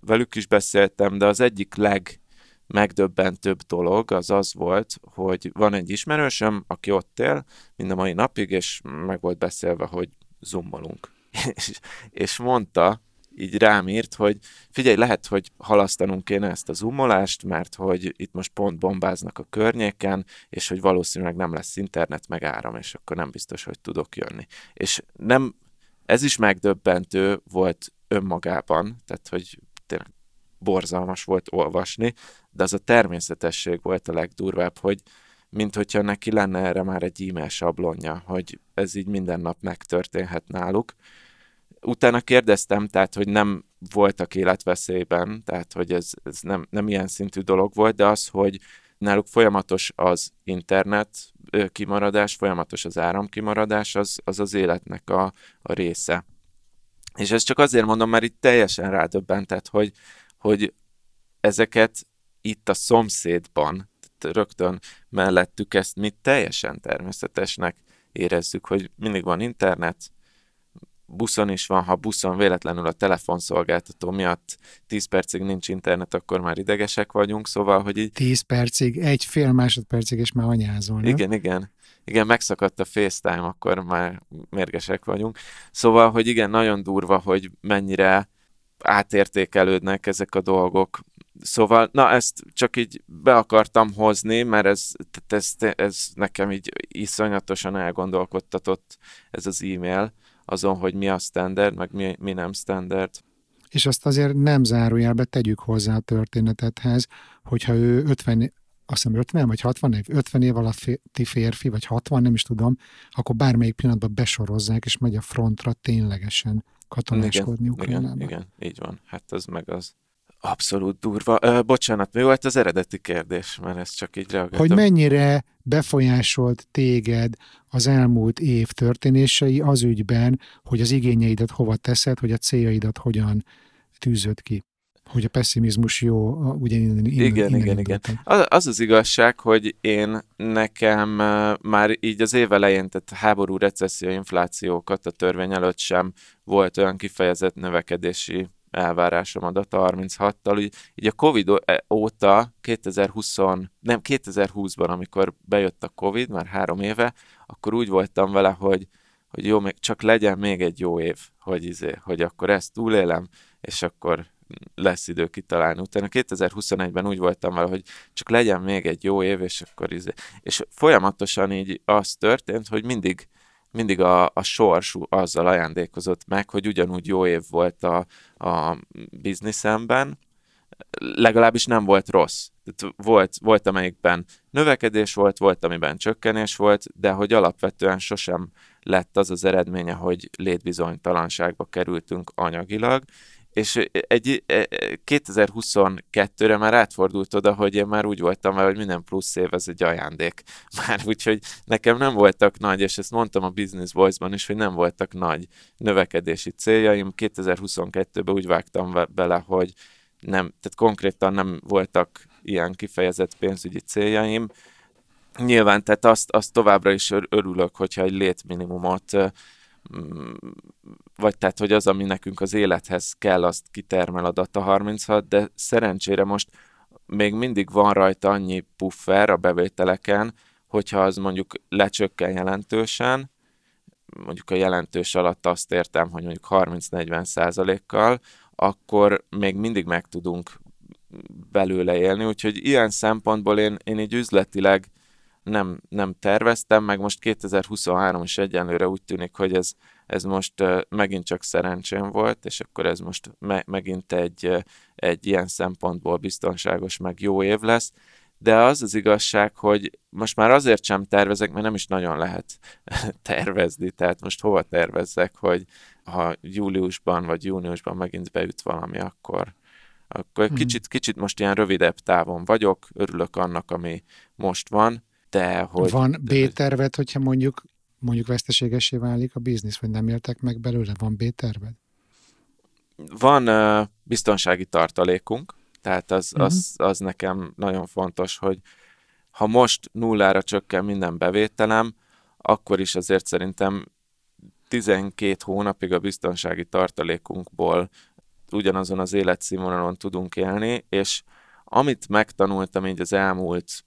C: Velük is beszéltem, de az egyik leg megdöbbentőbb dolog az az volt, hogy van egy ismerősöm, aki ott él mind a mai napig, és meg volt beszélve, hogy zoomolunk. <laughs> és, és mondta, így rám írt, hogy figyelj, lehet, hogy halasztanunk kéne ezt a zoomolást, mert hogy itt most pont bombáznak a környéken, és hogy valószínűleg nem lesz internet meg áram, és akkor nem biztos, hogy tudok jönni. És nem, ez is megdöbbentő volt önmagában, tehát hogy tényleg borzalmas volt olvasni, de az a természetesség volt a legdurvább, hogy mint hogyha neki lenne erre már egy e-mail sablonja, hogy ez így minden nap megtörténhet náluk, utána kérdeztem, tehát, hogy nem voltak életveszélyben, tehát, hogy ez, ez nem, nem ilyen szintű dolog volt, de az, hogy náluk folyamatos az internet kimaradás, folyamatos az áramkimaradás, az az, az életnek a, a része. És ezt csak azért mondom, mert itt teljesen rádöbbentett, hogy, hogy ezeket itt a szomszédban, rögtön mellettük ezt mi teljesen természetesnek érezzük, hogy mindig van internet, buszon is van, ha buszon véletlenül a telefonszolgáltató miatt 10 percig nincs internet, akkor már idegesek vagyunk, szóval, hogy így...
B: 10 percig, egy fél másodpercig, és már anyázol, nem?
C: Igen, igen. Igen, megszakadt a FaceTime, akkor már mérgesek vagyunk. Szóval, hogy igen, nagyon durva, hogy mennyire átértékelődnek ezek a dolgok, Szóval, na ezt csak így be akartam hozni, mert ez, ez, ez nekem így iszonyatosan elgondolkodtatott ez az e-mail azon, hogy mi a standard, meg mi, mi nem standard.
B: És azt azért nem zárójelbe tegyük hozzá a történetethez, hogyha ő 50, azt hiszem 50 vagy 60 év, 50 év alatti férfi, vagy 60, nem is tudom, akkor bármelyik pillanatban besorozzák, és megy a frontra ténylegesen katonáskodni
C: igen,
B: Ukrajnába.
C: Igen, igen, így van. Hát az meg az. Abszolút durva. Ö, bocsánat, mi volt az eredeti kérdés? Mert ez csak így reagáltam.
B: Hogy mennyire befolyásolt téged az elmúlt év történései az ügyben, hogy az igényeidet hova teszed, hogy a céljaidat hogyan tűzöd ki? Hogy a pessimizmus jó, ugye innen, innen,
C: igen,
B: innen
C: igen, igen. Az, az az igazság, hogy én nekem már így az év elején, tehát háború, recesszió, inflációkat a törvény előtt sem volt olyan kifejezett növekedési elvárásom adata 36-tal. Így, így a Covid e, óta 2020, nem 2020-ban, amikor bejött a Covid, már három éve, akkor úgy voltam vele, hogy, hogy jó, még csak legyen még egy jó év, hogy, izé, hogy akkor ezt túlélem, és akkor lesz idő kitalálni. Utána 2021-ben úgy voltam vele, hogy csak legyen még egy jó év, és akkor izé. És folyamatosan így az történt, hogy mindig mindig a, a sors azzal ajándékozott meg, hogy ugyanúgy jó év volt a, a bizniszemben, legalábbis nem volt rossz. Tehát volt, volt, amelyikben növekedés volt, volt, amiben csökkenés volt, de hogy alapvetően sosem lett az az eredménye, hogy létbizonytalanságba kerültünk anyagilag, és egy, 2022-re már átfordult oda, hogy én már úgy voltam vele, hogy minden plusz év ez egy ajándék. <laughs> Már úgyhogy nekem nem voltak nagy, és ezt mondtam a Business Voice-ban is, hogy nem voltak nagy növekedési céljaim. 2022-ben úgy vágtam bele, hogy nem, tehát konkrétan nem voltak ilyen kifejezett pénzügyi céljaim. Nyilván, tehát azt, azt továbbra is örülök, hogyha egy létminimumot vagy tehát, hogy az, ami nekünk az élethez kell, azt kitermel a Data 36, de szerencsére most még mindig van rajta annyi puffer a bevételeken, hogyha az mondjuk lecsökken jelentősen, mondjuk a jelentős alatt azt értem, hogy mondjuk 30-40 százalékkal, akkor még mindig meg tudunk belőle élni, úgyhogy ilyen szempontból én, én így üzletileg nem, nem terveztem, meg most 2023 is egyenlőre úgy tűnik, hogy ez, ez most megint csak szerencsém volt, és akkor ez most me- megint egy, egy ilyen szempontból biztonságos, meg jó év lesz, de az az igazság, hogy most már azért sem tervezek, mert nem is nagyon lehet <laughs> tervezni, tehát most hova tervezzek, hogy ha júliusban vagy júniusban megint beüt valami, akkor, akkor hmm. kicsit, kicsit most ilyen rövidebb távon vagyok, örülök annak, ami most van, de hogy...
B: Van B-terved, hogyha mondjuk mondjuk veszteségesé válik a biznisz, vagy nem éltek meg belőle? Van B-terved?
C: Van uh, biztonsági tartalékunk, tehát az, uh-huh. az, az nekem nagyon fontos, hogy ha most nullára csökken minden bevételem, akkor is azért szerintem 12 hónapig a biztonsági tartalékunkból ugyanazon az életszínvonalon tudunk élni, és amit megtanultam így az elmúlt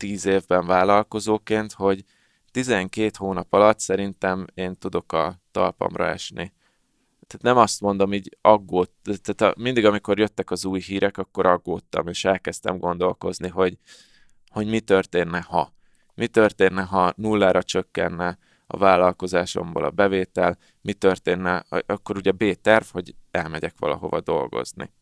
C: tíz évben vállalkozóként, hogy 12 hónap alatt szerintem én tudok a talpamra esni. Tehát nem azt mondom, így aggódt, tehát mindig, amikor jöttek az új hírek, akkor aggódtam, és elkezdtem gondolkozni, hogy, hogy mi történne, ha. Mi történne, ha nullára csökkenne a vállalkozásomból a bevétel, mi történne, akkor ugye B-terv, hogy elmegyek valahova dolgozni.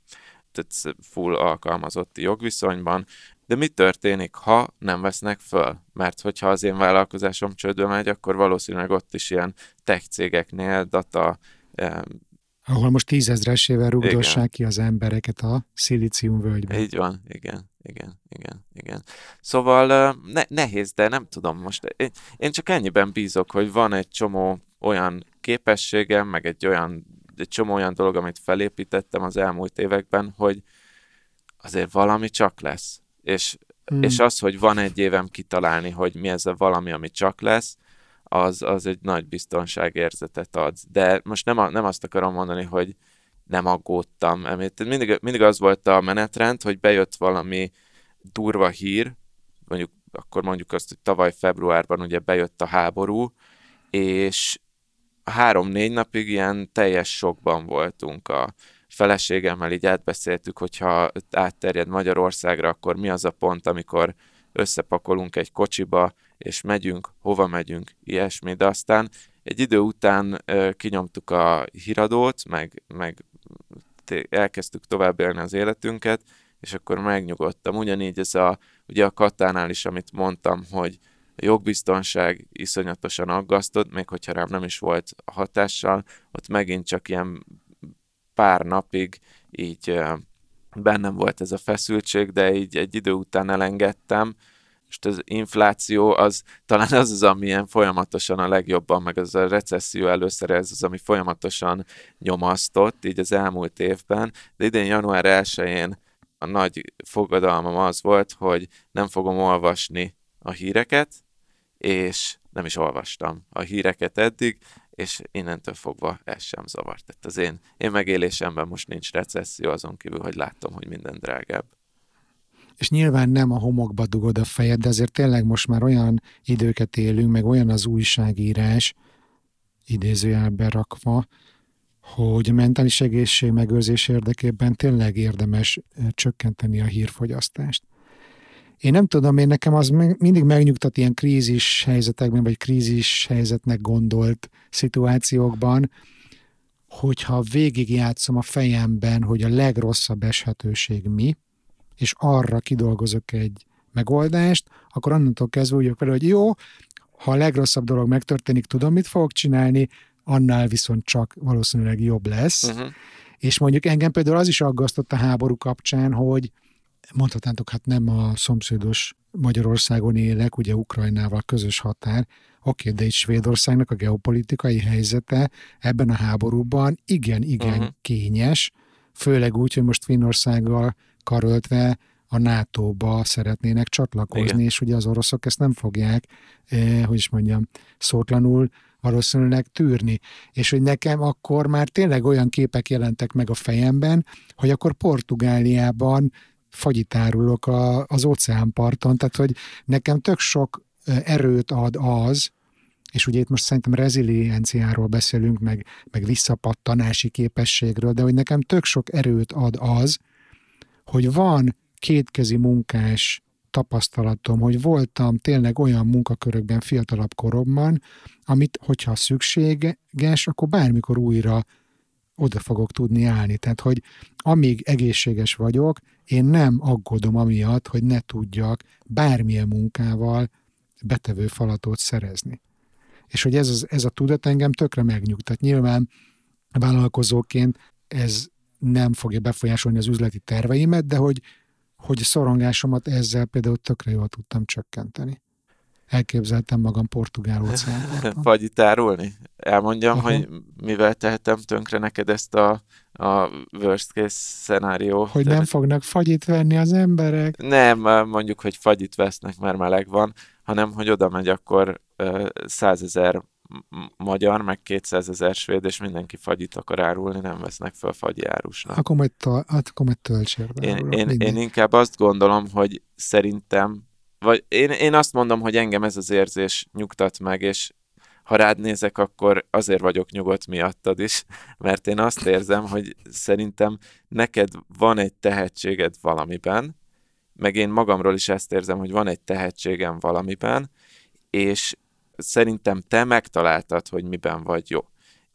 C: Tehát full alkalmazotti jogviszonyban, de mi történik, ha nem vesznek föl? Mert hogyha az én vállalkozásom csődbe megy, akkor valószínűleg ott is ilyen tech cégeknél data eh,
B: ahol most tízezresével rugdossák ki az embereket a szilícium völgyben.
C: Így van, igen, igen, igen, igen. Szóval ne, nehéz, de nem tudom most. Én, én csak ennyiben bízok, hogy van egy csomó olyan képességem, meg egy olyan, egy csomó olyan dolog, amit felépítettem az elmúlt években, hogy azért valami csak lesz és, hmm. és az, hogy van egy évem kitalálni, hogy mi ez a valami, ami csak lesz, az, az egy nagy biztonságérzetet ad. De most nem, a, nem azt akarom mondani, hogy nem aggódtam. Mindig, mindig az volt a menetrend, hogy bejött valami durva hír, mondjuk akkor mondjuk azt, hogy tavaly februárban ugye bejött a háború, és három-négy napig ilyen teljes sokban voltunk a, feleségemmel így átbeszéltük, hogyha átterjed Magyarországra, akkor mi az a pont, amikor összepakolunk egy kocsiba, és megyünk, hova megyünk, ilyesmi, de aztán egy idő után kinyomtuk a híradót, meg, meg elkezdtük tovább élni az életünket, és akkor megnyugodtam. Ugyanígy ez a, ugye a Katánál is, amit mondtam, hogy a jogbiztonság iszonyatosan aggasztott, még hogyha rám nem is volt hatással, ott megint csak ilyen pár napig így bennem volt ez a feszültség, de így egy idő után elengedtem, és az infláció az talán az az, amilyen folyamatosan a legjobban, meg az a recesszió először ez az, ami folyamatosan nyomasztott így az elmúlt évben, de idén január 1-én a nagy fogadalmam az volt, hogy nem fogom olvasni a híreket, és nem is olvastam a híreket eddig, és innentől fogva ez sem zavart. Tehát az én, én megélésemben most nincs recesszió, azon kívül, hogy látom, hogy minden drágább.
B: És nyilván nem a homokba dugod a fejed, de azért tényleg most már olyan időket élünk, meg olyan az újságírás, idézőjelben rakva, hogy a mentális egészség megőrzés érdekében tényleg érdemes csökkenteni a hírfogyasztást. Én nem tudom, én nekem az mindig megnyugtat ilyen krízis helyzetekben, vagy krízis helyzetnek gondolt szituációkban, hogyha végigjátszom a fejemben, hogy a legrosszabb eshetőség mi, és arra kidolgozok egy megoldást, akkor onnantól kezdve úgy vele, hogy jó, ha a legrosszabb dolog megtörténik, tudom, mit fogok csinálni, annál viszont csak valószínűleg jobb lesz. Uh-huh. És mondjuk engem például az is aggasztott a háború kapcsán, hogy mondhatnátok, hát nem a szomszédos Magyarországon élek, ugye Ukrajnával közös határ, oké, de itt Svédországnak a geopolitikai helyzete ebben a háborúban igen, igen uh-huh. kényes, főleg úgy, hogy most Finnországgal karöltve a NATO-ba szeretnének csatlakozni, igen. és ugye az oroszok ezt nem fogják, eh, hogy is mondjam, szótlanul valószínűleg tűrni. És hogy nekem akkor már tényleg olyan képek jelentek meg a fejemben, hogy akkor Portugáliában fagyit árulok a, az óceánparton, tehát hogy nekem tök sok erőt ad az, és ugye itt most szerintem rezilienciáról beszélünk, meg, meg visszapattanási képességről, de hogy nekem tök sok erőt ad az, hogy van kétkezi munkás tapasztalatom, hogy voltam tényleg olyan munkakörökben fiatalabb koromban, amit, hogyha szükséges, akkor bármikor újra oda fogok tudni állni. Tehát, hogy amíg egészséges vagyok, én nem aggódom amiatt, hogy ne tudjak bármilyen munkával betevő falatot szerezni. És hogy ez, az, ez a tudat engem tökre megnyugtat. Nyilván vállalkozóként ez nem fogja befolyásolni az üzleti terveimet, de hogy, hogy szorongásomat ezzel például tökre jól tudtam csökkenteni. Elképzeltem magam portugál óceánparton. <laughs>
C: Vagy árulni? Elmondjam, Aha. hogy mivel tehetem tönkre neked ezt a, a worst case szenárió.
B: Hogy nem fognak fagyit venni az emberek?
C: Nem, mondjuk, hogy fagyit vesznek, mert meleg van, hanem, hogy oda megy akkor százezer magyar, meg 200 ezer svéd, és mindenki fagyit akar árulni, nem vesznek fel fagyi árusnak.
B: Akkor majd, ta, hát akkor majd töltsérbe.
C: Én, én, én inkább azt gondolom, hogy szerintem, vagy én, én azt mondom, hogy engem ez az érzés nyugtat meg, és ha rád nézek, akkor azért vagyok nyugodt miattad is, <laughs> mert én azt érzem, hogy szerintem neked van egy tehetséged valamiben, meg én magamról is ezt érzem, hogy van egy tehetségem valamiben, és szerintem te megtaláltad, hogy miben vagy jó,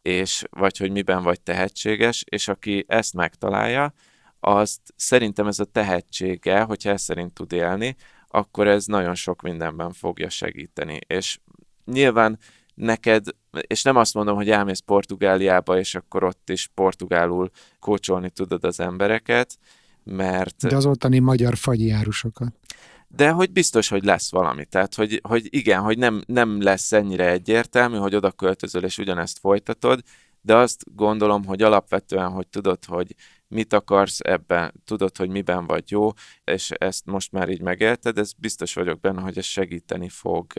C: és vagy hogy miben vagy tehetséges, és aki ezt megtalálja, azt szerintem ez a tehetsége, hogyha ezt szerint tud élni, akkor ez nagyon sok mindenben fogja segíteni. És nyilván neked, és nem azt mondom, hogy elmész Portugáliába, és akkor ott is portugálul kócsolni tudod az embereket, mert...
B: De az ottani magyar fagyiárusokat
C: de hogy biztos, hogy lesz valami. Tehát, hogy, hogy igen, hogy nem, nem lesz ennyire egyértelmű, hogy oda költözöl és ugyanezt folytatod, de azt gondolom, hogy alapvetően, hogy tudod, hogy mit akarsz ebben, tudod, hogy miben vagy jó, és ezt most már így megélted, ez biztos vagyok benne, hogy ez segíteni fog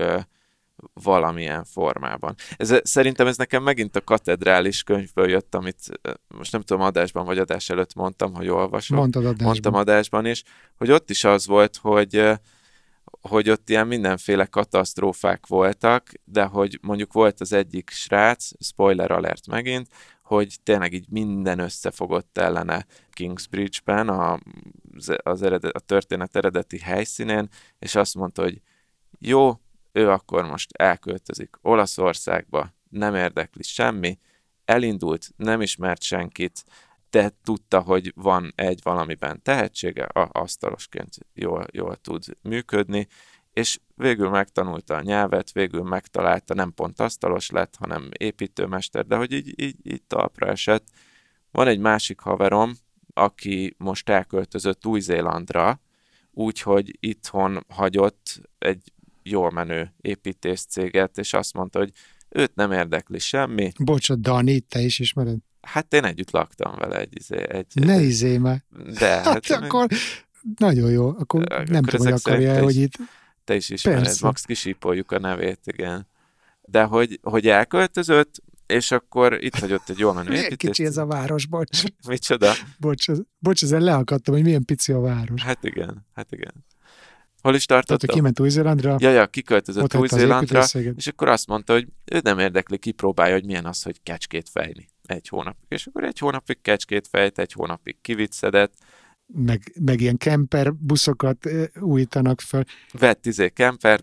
C: valamilyen formában. Ez, szerintem ez nekem megint a katedrális könyvből jött, amit most nem tudom, adásban vagy adás előtt mondtam, hogy olvasom.
B: Mondtad adásban.
C: Mondtam adásban is, hogy ott is az volt, hogy hogy ott ilyen mindenféle katasztrófák voltak, de hogy mondjuk volt az egyik srác, spoiler alert megint, hogy tényleg így minden összefogott ellene Kingsbridge-ben, a, az eredet, a történet eredeti helyszínén, és azt mondta, hogy jó, ő akkor most elköltözik Olaszországba, nem érdekli semmi, elindult, nem ismert senkit, de tudta, hogy van egy valamiben tehetsége, a asztalosként jól, jól tud működni, és végül megtanulta a nyelvet, végül megtalálta, nem pont asztalos lett, hanem építőmester, de hogy így, így, így talpra esett. Van egy másik haverom, aki most elköltözött Új-Zélandra, úgyhogy itthon hagyott egy jól menő építészcéget, és azt mondta, hogy őt nem érdekli semmi.
B: Bocsod, Dani, te is ismered?
C: Hát én együtt laktam vele egy... izé, egy
B: ne izé már.
C: De
B: hát, hát akkor nagyon jó, akkor, akkor nem tudom, hogy akarja hogy itt...
C: Te is ismered, Persze. Max kisípoljuk a nevét, igen. De hogy, hogy elköltözött, és akkor itt hagyott egy jól menő
B: építést. kicsi ez a város, bocs.
C: Micsoda?
B: Bocs, bocs, ezzel leakadtam, hogy milyen pici a város.
C: Hát igen, hát igen. Hol is tartottam?
B: Tehát, kiment Új-Zélandra.
C: Ja, ja, kiköltözött Új-Zélandra, és akkor azt mondta, hogy ő nem érdekli, kipróbálja, hogy milyen az, hogy kecskét fejni egy hónapig. És akkor egy hónapig kecskét fejt, egy hónapig kiviccedett,
B: meg, meg ilyen kemper buszokat újítanak fel.
C: Vett izé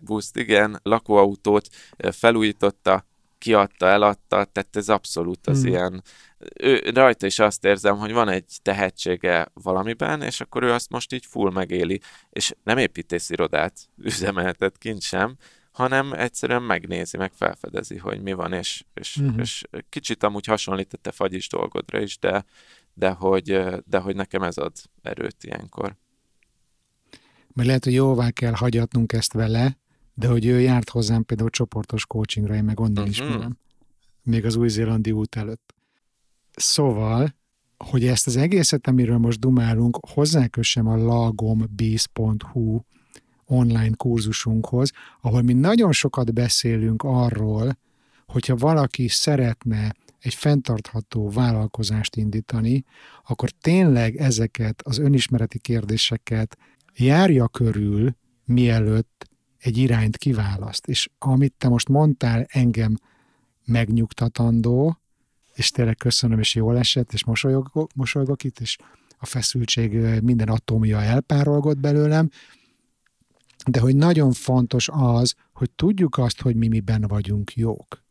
C: buszt, igen, lakóautót felújította, kiadta, eladta, tehát ez abszolút az hmm. ilyen, ő, rajta is azt érzem, hogy van egy tehetsége valamiben, és akkor ő azt most így full megéli, és nem építészirodát <laughs> üzemeltet kint sem, hanem egyszerűen megnézi, meg felfedezi, hogy mi van, és, és, uh-huh. és kicsit amúgy hasonlítette fagyis dolgodra is, de, de, hogy, de hogy nekem ez ad erőt ilyenkor.
B: Mert lehet, hogy jóvá kell hagyatnunk ezt vele, de hogy ő járt hozzám például csoportos coachingra, én meg onnan uh-huh. ismerem. Még az új-zélandi út előtt. Szóval, hogy ezt az egészet, amiről most dumálunk, hozzákössem a lagombiz.hu online kurzusunkhoz, ahol mi nagyon sokat beszélünk arról, hogyha valaki szeretne egy fenntartható vállalkozást indítani, akkor tényleg ezeket az önismereti kérdéseket járja körül, mielőtt egy irányt kiválaszt. És amit te most mondtál, engem megnyugtatandó, és tényleg köszönöm, és jól esett, és mosolygok, mosolygok itt, és a feszültség minden atomja elpárolgott belőlem, de hogy nagyon fontos az, hogy tudjuk azt, hogy mi miben vagyunk jók,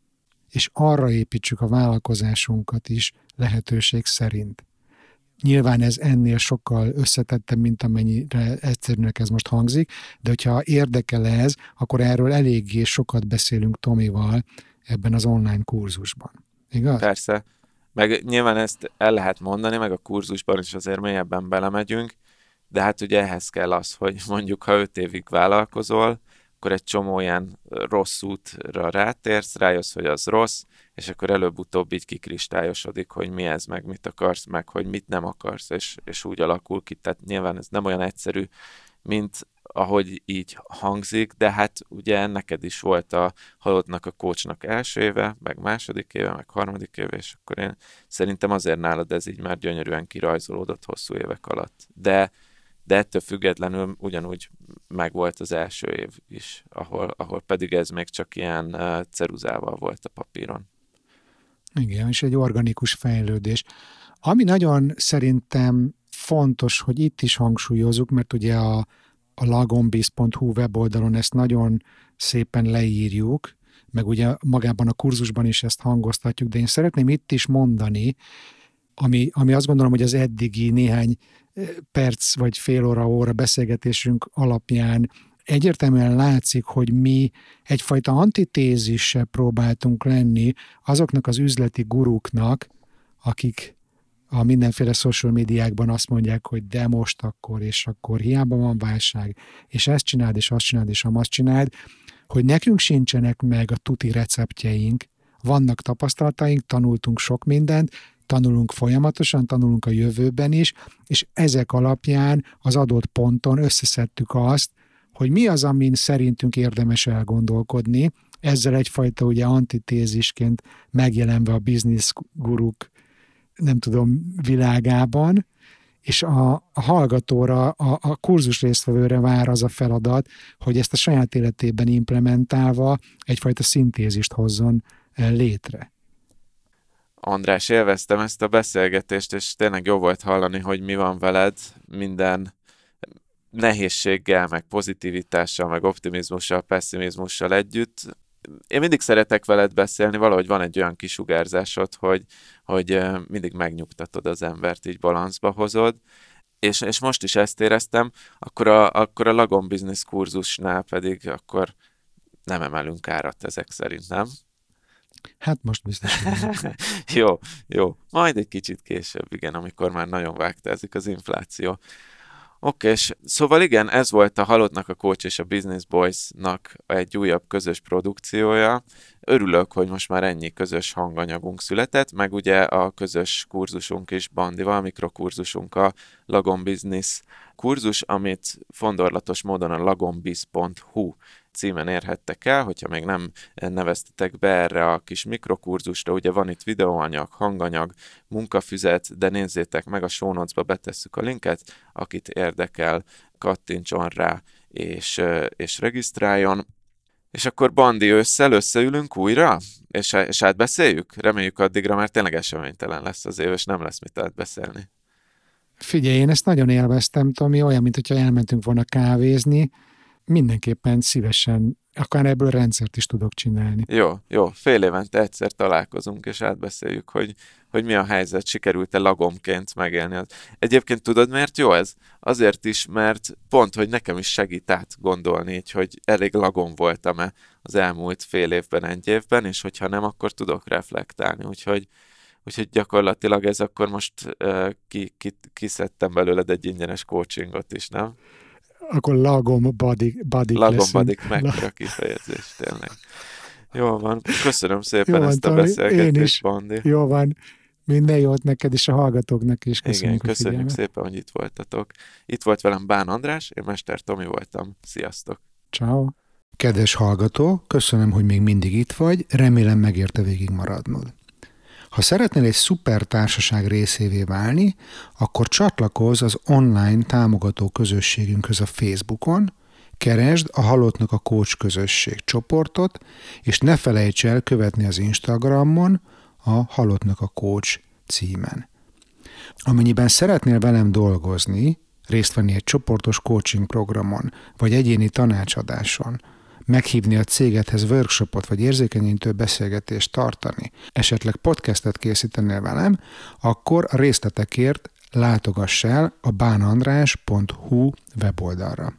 B: és arra építsük a vállalkozásunkat is lehetőség szerint. Nyilván ez ennél sokkal összetettebb, mint amennyire egyszerűnek ez most hangzik, de hogyha érdekel ez, akkor erről eléggé sokat beszélünk Tomival ebben az online kurzusban. Igaz?
C: Persze. Meg nyilván ezt el lehet mondani, meg a kurzusban is azért mélyebben belemegyünk, de hát ugye ehhez kell az, hogy mondjuk ha öt évig vállalkozol, akkor egy csomó ilyen rossz útra rátérsz, rájössz, hogy az rossz, és akkor előbb-utóbb így kikristályosodik, hogy mi ez, meg mit akarsz, meg hogy mit nem akarsz, és, és úgy alakul ki. Tehát nyilván ez nem olyan egyszerű, mint ahogy így hangzik, de hát ugye neked is volt a halottnak a kócsnak első éve, meg második éve, meg harmadik éve, és akkor én szerintem azért nálad ez így már gyönyörűen kirajzolódott hosszú évek alatt. De de ettől függetlenül ugyanúgy megvolt az első év is, ahol, ahol pedig ez még csak ilyen ceruzával volt a papíron.
B: Igen, és egy organikus fejlődés. Ami nagyon szerintem fontos, hogy itt is hangsúlyozunk, mert ugye a, a lagombiz.hu weboldalon ezt nagyon szépen leírjuk, meg ugye magában a kurzusban is ezt hangoztatjuk, de én szeretném itt is mondani, ami, ami azt gondolom, hogy az eddigi néhány perc vagy fél óra, óra beszélgetésünk alapján egyértelműen látszik, hogy mi egyfajta antitézisse próbáltunk lenni azoknak az üzleti guruknak, akik a mindenféle social médiákban azt mondják, hogy de most akkor, és akkor hiába van válság, és ezt csináld, és azt csináld, és azt csináld, hogy nekünk sincsenek meg a tuti receptjeink, vannak tapasztalataink, tanultunk sok mindent, tanulunk folyamatosan, tanulunk a jövőben is, és ezek alapján az adott ponton összeszedtük azt, hogy mi az, amin szerintünk érdemes elgondolkodni, ezzel egyfajta ugye antitézisként megjelenve a bizniszguruk, nem tudom, világában, és a, hallgatóra, a, a kurzus résztvevőre vár az a feladat, hogy ezt a saját életében implementálva egyfajta szintézist hozzon létre
C: András, élveztem ezt a beszélgetést, és tényleg jó volt hallani, hogy mi van veled minden nehézséggel, meg pozitivitással, meg optimizmussal, pessimizmussal együtt. Én mindig szeretek veled beszélni, valahogy van egy olyan kisugárzásod, hogy, hogy mindig megnyugtatod az embert, így balanszba hozod, és, és most is ezt éreztem, akkor a, akkor a Lagon Business kurzusnál pedig akkor nem emelünk árat ezek szerint, nem?
B: Hát most biztos. <laughs>
C: jó, jó. Majd egy kicsit később, igen, amikor már nagyon vágtázik az infláció. Oké, és szóval igen, ez volt a Halottnak a Coach és a Business Boys-nak egy újabb közös produkciója. Örülök, hogy most már ennyi közös hanganyagunk született, meg ugye a közös kurzusunk is Bandival, mikrokurzusunk a Lagon Business kurzus, amit fondorlatos módon a lagonbiz.hu címen érhettek el, hogyha még nem neveztetek be erre a kis mikrokurzusra, ugye van itt videóanyag, hanganyag, munkafüzet, de nézzétek meg, a show betesszük a linket, akit érdekel, kattintson rá és, és regisztráljon. És akkor Bandi ősszel összeülünk újra, és, és átbeszéljük? Reméljük addigra már tényleg eseménytelen lesz az év, és nem lesz mit átbeszélni.
B: Figyelj, én ezt nagyon élveztem, Tomi, olyan, mint hogyha elmentünk volna kávézni, mindenképpen szívesen, akár ebből rendszert is tudok csinálni.
C: Jó, jó, fél évente egyszer találkozunk, és átbeszéljük, hogy, hogy mi a helyzet, sikerült-e lagomként megélni. Egyébként tudod, miért jó ez? Azért is, mert pont, hogy nekem is segít át gondolni, így, hogy elég lagom voltam-e az elmúlt fél évben, egy évben, és hogyha nem, akkor tudok reflektálni, úgyhogy Úgyhogy gyakorlatilag ez akkor most uh, ki, ki, kiszedtem belőled egy ingyenes coachingot is, nem?
B: Akkor lagom badik, badik
C: Lagom badik, mekkora kifejezés, tényleg. Jó van, köszönöm szépen Jó ezt van, a beszélgetést, én is. Bandi.
B: Jó van, minden jót neked és a hallgatóknak is.
C: Köszönjük Igen, köszönjük szépen, hogy itt voltatok. Itt volt velem Bán András, én Mester Tomi voltam. Sziasztok!
B: Ciao. Kedves hallgató, köszönöm, hogy még mindig itt vagy, remélem megérte végig maradnod. Ha szeretnél egy szuper társaság részévé válni, akkor csatlakozz az online támogató közösségünkhöz a Facebookon, keresd a Halottnak a Coach közösség csoportot, és ne felejts el követni az Instagramon a Halottnak a Coach címen. Amennyiben szeretnél velem dolgozni, részt venni egy csoportos coaching programon, vagy egyéni tanácsadáson, meghívni a cégedhez workshopot vagy érzékenyítő beszélgetést tartani, esetleg podcastet készítenél velem, akkor a részletekért látogass el a bánandrás.hu weboldalra.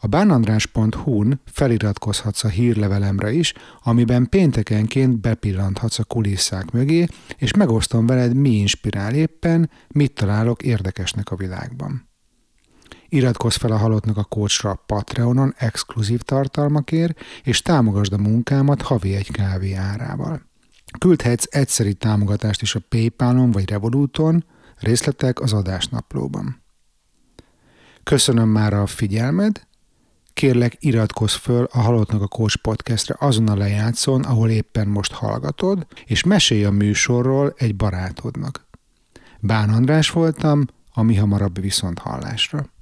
B: A bánandrás.hu-n feliratkozhatsz a hírlevelemre is, amiben péntekenként bepillanthatsz a kulisszák mögé, és megosztom veled, mi inspirál éppen, mit találok érdekesnek a világban. Iratkozz fel a Halottnak a Coachra Patreonon exkluzív tartalmakért, és támogasd a munkámat havi egy kávé árával. Küldhetsz egyszeri támogatást is a Paypalon vagy Revoluton, részletek az adásnaplóban. Köszönöm már a figyelmed, kérlek iratkozz föl a Halottnak a Coach podcastre azon a lejátszón, ahol éppen most hallgatod, és mesélj a műsorról egy barátodnak. Bán András voltam, a mi hamarabb viszont hallásra.